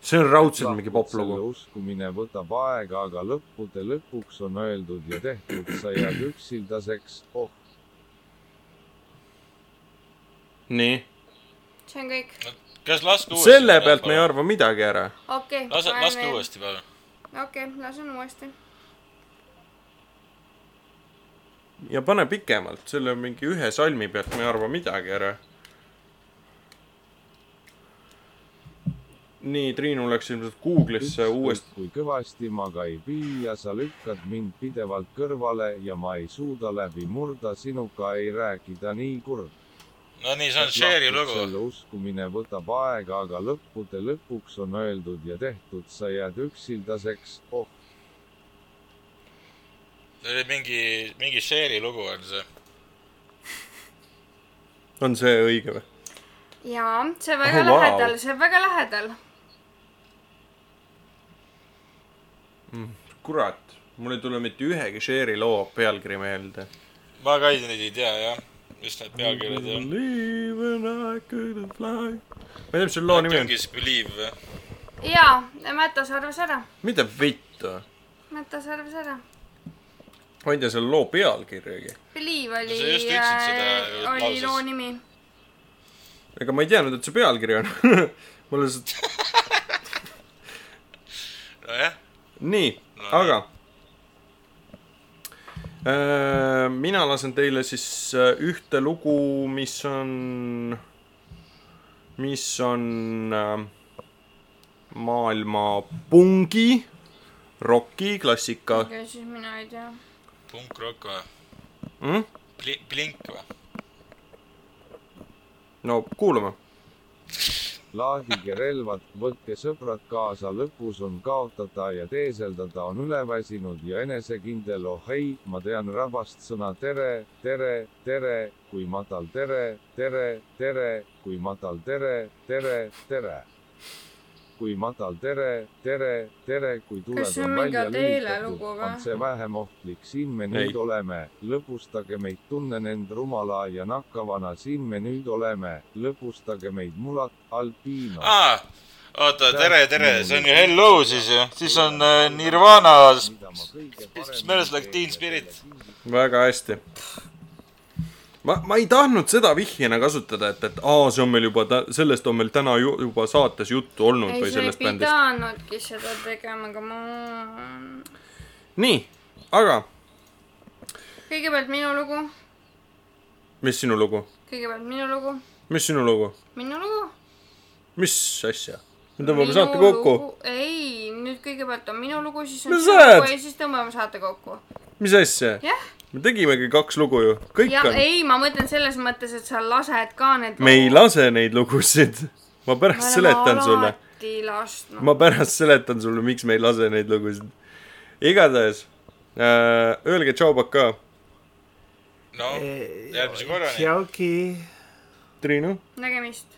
see on raudselt mingi poplugu. uskumine võtab aega, aga lõppude lõpuks on öeldud ja tehtud, sa jääd üksildaseks, oh nii, see on kõik. kas laske uuesti. selle pealt me ei. arva midagi ära. okei. lase, laske. uuesti palun. okei, lasen uuesti. Ja pane pikemalt, selle mingi ühe salmi pealt me ei arva midagi ära. nii, Triinu läks ilmselt Google'isse uuesti. kui kõvasti ma ka ei pii ja sa lükkad mind pidevalt kõrvale ja ma ei suuda läbi murda sinuga ei rääkida nii kurb. no nii, see on Cher'i lugu. selle uskumine võtab aega, aga lõppude lõpuks on öeldud ja tehtud, sa jääd üksildaseks, oh see oli mingi, mingi Cher'i lugu on see. on see õige või? jaa, see on väga Oh, lähedal, see on väga lähedal. kurat, mul ei tule mitte ühegi Cher'i loo pealkiri meelde. ma ka ei neid ei tea jah, mis need pealkirjad on. Believe and I couldn't fly. ma ei tea, mis selle loo nimi on. Believe või? jaa, Mätas arvas ära. mida vittu? Mätas arvas ära. Tea selle loo pealkirjagi. Believe oli No äh, oli loo nimi. ega ma ei teadnud, et see pealkiri on. mul lihtsalt, nojah, nii, No aga. mina lasen teile siis äh, ühte lugu, mis on, mis on, maailma pungi, roki klassika okei, siis mina ei tea. Punkrock või mm?. Pli-, Blink või? no kuulame. laadige relvad, võtke sõbrad kaasa, lõpus on kaotada ja teeseldada on üleväsinud ja enesekindel, oh ei, ma tean rahvast sõna tere, tere, tere, kui madal tere, tere, tere, kui madal tere, tere, tere. Kui madal tere, tere, tere, kui mingi välja lülitatud, on see vähem ohtlik, siin me Ei. nüüd oleme, lõbustage meid, tunnen end rumala ja nakkavana, siin me nüüd oleme, lõbustage meid, mulat, alpiino. aa, oota, tere, tere, see on ju Hello siis ju, siis on äh, Nirvana. Smells like teen spirit. väga hästi. ma, ma ei tahtnud seda vihjena kasutada, et, et aa, see on meil juba, sellest on meil täna ju, juba saates juttu olnud ei, või ei sellest bändist. pidanudki seda tegema, aga ma. nii, aga kõigepealt minu lugu, mis sinu lugu, kõigepealt minu lugu, mis sinu lugu, minu lugu. mis asja? me tõmbame saate kokku. ei, nüüd kõigepealt on minu lugu, siis on sinu lugu ja siis tõmbame saate kokku. mis asja? jah, me tegimegi kaks lugu ju, kõik ja on. ei, ma mõtlen selles mõttes, et sa lased ka need. me ei lase neid lugusid. ma pärast seletan sulle. ma pärast seletan sulle, miks me ei lase neid lugusid. igatahes äh,, öelge tšau, Baka, no, järgmise korrani. Tšauki. Triinu. nägemist.